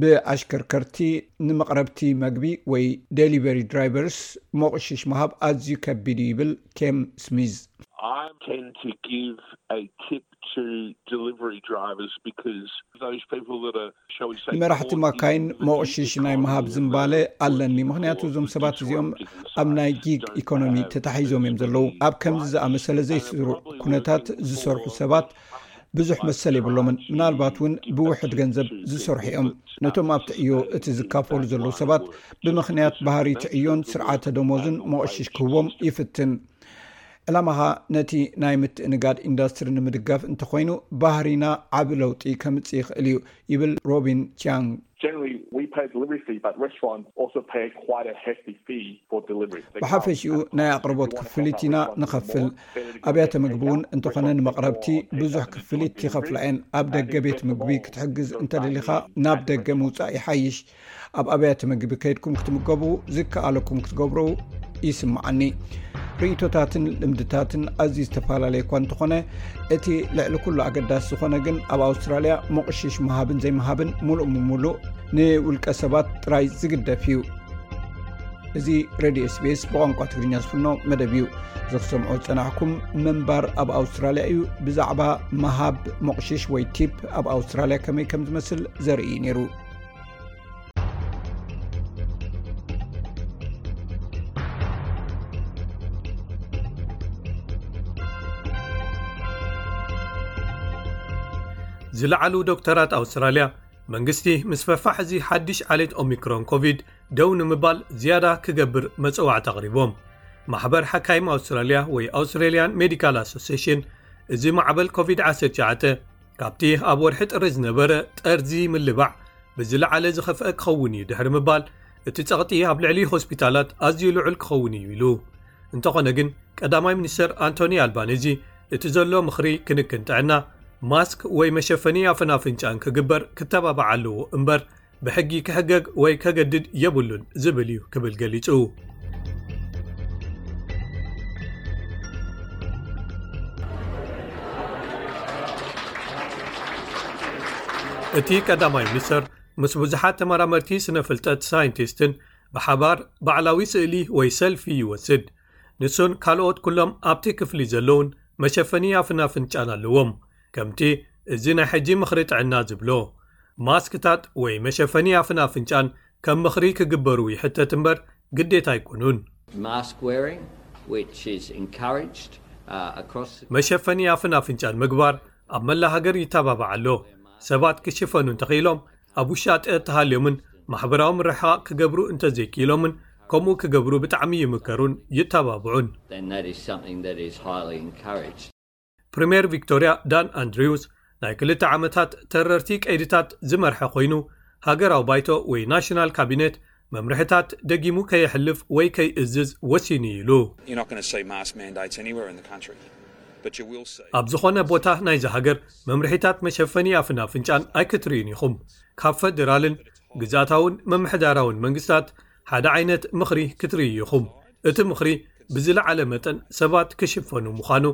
ብኣሽከርከርቲ ንመቕረብቲ መግቢ ወይ ዴሊቨሪ ድራይቨርስ ሞቑሽሽ ምሃብ ኣዝዩ ከቢድ እዩ ይብል ኬም ስሚዝ። ንመራሕቲ ማካይን መቕሽሽ ናይ ምሃብ ዝምባለ ኣለኒ ምክንያቱ እዞም ሰባት እዚኦም ኣብ ናይ ጊግ ኢኮኖሚ ተታሒዞም እዮም ዘለዉ ኣብ ከምዚ ዝኣመሰለ ዘይስሩ ኩነታት ዝሰርሑ ሰባት ብዙሕ መሰል የብሎምን ምናልባት እውን ብውሕድ ገንዘብ ዝሰርሑ እዮም ነቶም ኣብቲ ዕዮ እቲ ዝካፈሉ ዘለዉ ሰባት ብምክንያት ባህሪቲ ዕዮን ስርዓተ ደሞዝን መቕሽሽ ክህቦም ይፍትን ዕላማኻ ነቲ ናይ ምትእንጋድ ኢንዳስትሪ ንምድጋፍ እንተኾይኑ፣ ባህሪና ዓቢ ለውጢ ከምጽእ ይኽእል እዩ፣ ይብል ሮቢን ቺያንግ። ብሓፈሽኡ ናይ ኣቕርቦት ክፍሊት ኢና ንኸፍል። ኣብያተ ምግቢ'ውን እንተኾነ ንመቕረብቲ ብዙሕ ክፍሊት ይኸፍላ እየን። ኣብ ደገ ቤት ምግቢ ክትሕግዝ እንተደሊኻ ናብ ደገ ምውጻእ ይሓይሽ። ኣብ ኣብያተ ምግቢ ከድኩም ክትምገቡ ዝከኣለኩም ክትገብሩ ይስምዓኒ ርእቶታትን ልምድታትን ኣዝዩ ዝተፈላለየ እኳ እንተኾነ እቲ ልዕሊ ኩሉ ኣገዳሲ ዝኾነ ግን ኣብ ኣውስትራልያ መቕሽሽ ምሃብን ዘይምሃብን ሙሉእ ምሙሉእ ንውልቀ ሰባት ጥራይ ዝግደፍ እዩ እዚ ሬድዮ ስቤስ ብቋንቋ ትግርኛ ዝፍኖ መደብ እዩ ዝክሰምዖ ዝፀናዕኩም ምንባር ኣብ ኣውስትራልያ እዩ ብዛዕባ ምሃብ መቕሽሽ ወይ ቲፕ ኣብ ኣውስትራልያ ከመይ ከም ዝመስል ዘርእዩ ነይሩ ዝለዓሉ ዶክተራት ኣውስትራልያ መንግስቲ ምስ ፈፋሕ እዚ ሓድሽ ዓሌት ኦሚክሮን ኮቪድ ደው ንምባል ዝያዳ ክገብር መጸዋዕቲ ኣቕሪቦም ማሕበር ሓካይም ኣውስትራልያ ወይ ኣውስትራልያን ሜዲካል ኣሶሴሽን እዚ ማዕበል ኮቪድ-19 ካብቲ ኣብ ወርሒ ጥሪ ዝነበረ ጠርዚ ምልባዕ ብዝለዓለ ዝኸፍአ ክኸውን እዩ ድሕሪ ምባል እቲ ጸቕጢ ኣብ ልዕሊ ሆስፒታላት ኣዝዩ ልዑል ክኸውን እዩ ኢሉ እንተኾነ ግን ቀዳማይ ሚኒስተር ኣንቶኒ ኣልባነዚ እቲ ዘሎ ምኽሪ ክንክን ጥዕና ማስክ ወይ መሸፈኒ ኣፈናፍንጫን ክግበር ክተባባዓ ኣለዎ እምበር ብሕጊ ክሕገግ ወይ ከገድድ የብሉን ዝብል እዩ ክብል ገሊጹ። እቲ ቀዳማይ ሚኒስተር ምስ ብዙሓት ተመራመርቲ ስነ ፍልጠት ሳይንቲስትን ብሓባር ባዕላዊ ስእሊ ወይ ሰልፊ ይወስድ ንሱን ካልኦት ኩሎም ኣብቲ ክፍሊ ዘለዉን መሸፈኒ ኣፍናፍንጫን ኣለዎም ከምቲ እዚ ናይ ሕጂ ምኽሪ ጥዕና ዝብሎ፣ ማስክታት ወይ መሸፈኒ ኣፍን ኣፍንጫን ከም ምኽሪ ክግበሩ ይሕተት እምበር ግዴታ ኣይኮኑን። Mask wearing which is encouraged across the። መሸፈኒ ኣፍን ኣፍንጫን ምግባር ኣብ መላእ ሃገር ይተባባዕ ኣሎ። ሰባት ክሽፈኑ እንተኽኢሎም፣ ኣብ ውሻጠ ተሃልዮምን ማሕበራዊ ምርሕቓቕ ክገብሩ እንተዘይክኢሎምን ከምኡ ክገብሩ ብጣዕሚ ይምከሩን ይተባብዑን። then that is something that is highly encouraged። ፕሪምየር ቪክቶርያ ዳን ኣንድሪውስ ናይ ክልተ ዓመታት ተረርቲ ቀይድታት ዝመርሐ ኮይኑ ሃገራዊ ባይቶ ወይ ናሽናል ካቢኔት መምርሕታት ደጊሙ ከየሕልፍ ወይ ከይእዝዝ ወሲኑ እዩ ኢሉ። ኣብ ዝኾነ ቦታ ናይዚ ሃገር መምርሒታት መሸፈኒ ኣፍን ኣፍንጫን ኣይክትርእዩን ኢኹም። ካብ ፈደራልን ግዝኣታውን ምምሕዳራውን መንግስታት ሓደ ዓይነት ምኽሪ ክትርእዩ ኢኹም። እቲ ምኽሪ ብዝለዓለ መጠን ሰባት ክሽፈኑ ምዃኑ፣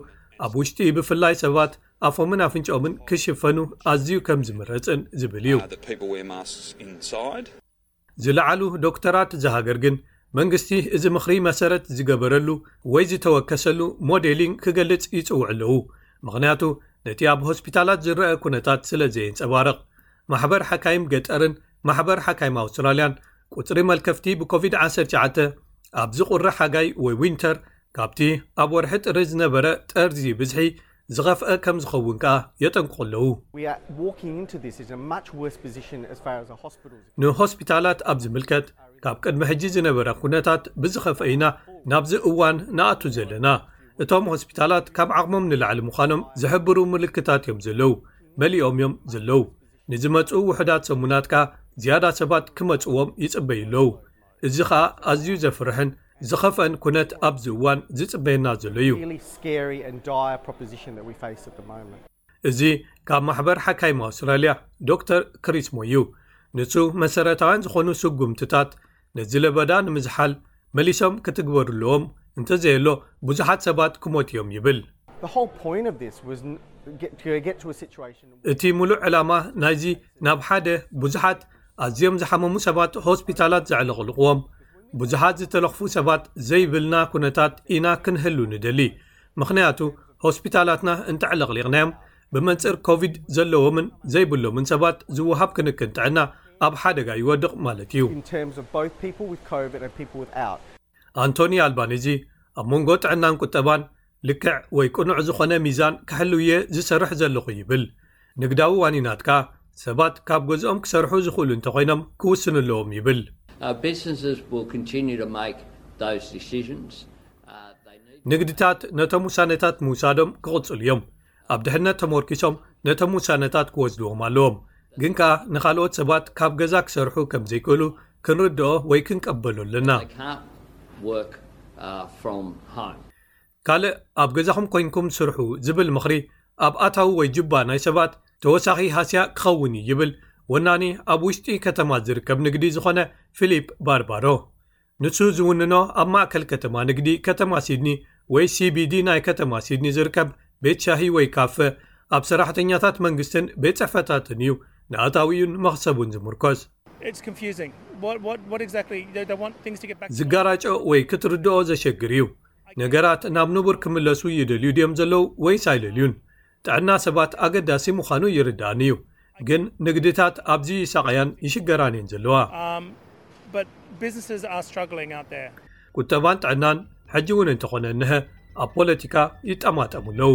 ኣብ ውሽጢ ብፍላይ ሰባት ኣፎምን ኣፍንጫኦምን ክሽፈኑ ኣዝዩ ከም ዝምረጽን ዝብል እዩ። ዝለዓሉ ዶክተራት እዛ ሃገር ግን መንግስቲ እዚ ምኽሪ መሰረት ዝገበረሉ ወይ ዝተወከሰሉ ሞዴሊንግ ክገልጽ ይጽውዑ ኣለዉ፣ ምኽንያቱ ነቲ ኣብ ሆስፒታላት ዝረኣ ኩነታት ስለ ዘየንጸባርቕ። ማሕበር ሓካይም ገጠርን ማሕበር ሓካይም ኣውስትራልያን ቁጽሪ መልከፍቲ ብኮቪድ ዓሰርተ ትሽዓተ ኣብዚ ቁሪ ሓጋይ ወይ ዊንተር ካብቲ ኣብ ወርሒ ጥሪ ዝነበረ ጠርዚ ብዝሒ ዝኸፍአ ከም ዝኸውን ከኣ የጠንቅቑ ኣለዉ። ንሆስፒታላት ኣብ ዝምልከት ካብ ቅድሚ ሕጂ ዝነበረ ኩነታት ብዝኸፍአ ኢና ናብዚ እዋን ንኣቱ ዘለና። እቶም ሆስፒታላት ካብ ዓቕሞም ንላዕሊ ምዃኖም ዝሕብሩ ምልክታት እዮም ዘለዉ። መሊኦም እዮም ዘለዉ። ንዝመጽኡ ውሑዳት ሰሙናት ከኣ ዝያዳ ሰባት ክመጽዎም ይጽበዩ ኣለዉ። እዚ ኸኣ ኣዝዩ ዘፍርሕን ዝኸፍአን ኩነት ኣብዚ እዋን ዝጽበየና ዘሎ እዩ። እዚ ካብ ማሕበር ሓካይም ኣውስትራልያ ዶክተር ክሪስ ሞይ እዩ። ንሱ መሰረታውያን ዝኾኑ ስጉምትታት፣ ነዚ ለበዳ ንምዝሓል መሊሶም ክትግበሩ ኣለዎም፣ እንተዘየሎ ብዙሓት ሰባት ክሞቱ እዮም ይብል። እቲ ምሉእ ዕላማ ናይዚ ናብ ሓደ ብዙሓት ኣዝዮም ዝሓመሙ ሰባት ሆስፒታላት ዘዕለቕልቕዎም ብዙሓት ዝተለኽፉ ሰባት ዘይብልና ኩነታት ኢና ክንህሉ ንደሊ፣ ምኽንያቱ ሆስፒታላትና እንተዕለቕሊቕናዮም ብመንጽር ኮቪድ ዘለዎምን ዘይብሎምን ሰባት ዝወሃብ ክንክን ጥዕና ኣብ ሓደጋ ይወድቕ ማለት እዩ። ኣንቶኒ ኣልባኒዚ ኣብ መንጎ ጥዕናን ቁጠባን ልክዕ ወይ ቅኑዕ ዝኾነ ሚዛን ክሕሉ እየ ዝሰርሕ ዘለኹ ይብል። ንግዳዊ ዋኒናት ከኣ ሰባት ካብ ገዝኦም ክሰርሑ ዝኽእሉ እንተኾይኖም ክውስኑ ኣለዎም ይብል። ንግድታት ነቶም ውሳነታት ምውሳዶም ክቕጽሉ እዮም። ኣብ ድሕነት ተሞርኪሶም ነቶም ውሳነታት ክወስድዎም ኣለዎም ግን ከኣ ንኻልኦት ሰባት ካብ ገዛ ክሰርሑ ከም ዘይክእሉ ክንርድኦ ወይ ክንቀበሎ ኣለና። ካልእ ኣብ ገዛኹም ኮይንኩም ስርሑ ዝብል ምኽሪ ኣብ ኣታዊ ወይ ጅባ ናይ ሰባት ተወሳኺ ሃስያ ክኸውን እዩ ይብል ወናኒ ኣብ ውሽጢ ከተማ ዝርከብ ንግዲ ዝኾነ ፊሊፕ ባርባሮ። ንሱ ዝውንኖ ኣብ ማእከል ከተማ ንግዲ ከተማ ሲድኒ ወይ ሲቢዲ ናይ ከተማ ሲድኒ ዝርከብ ቤት ሻሂ ወይ ካፈ፣ ኣብ ሰራሕተኛታት መንግስትን ቤት ጽሕፈታትን እዩ ንኣታዊኡን መኽሰቡን ዝምርኮስ። ዝጋራጮ ወይ ክትርድኦ ዘሸግር እዩ። ነገራት ናብ ንቡር ክምለሱ ይደልዩ ድዮም ዘለዉ ወይስ ኣይደልዩን? ጥዕና ሰባት ኣገዳሲ ምዃኑ ይርድኣኒ እዩ፣ ግን ንግድታት ኣብዚ ይሳቐያን ይሽገራን እየን ዘለዋ። ቁጠባን ጥዕናን ሕጂ እውን እንተኾነ እነሀ ኣብ ፖለቲካ ይጠማጠሙ ኣለዉ።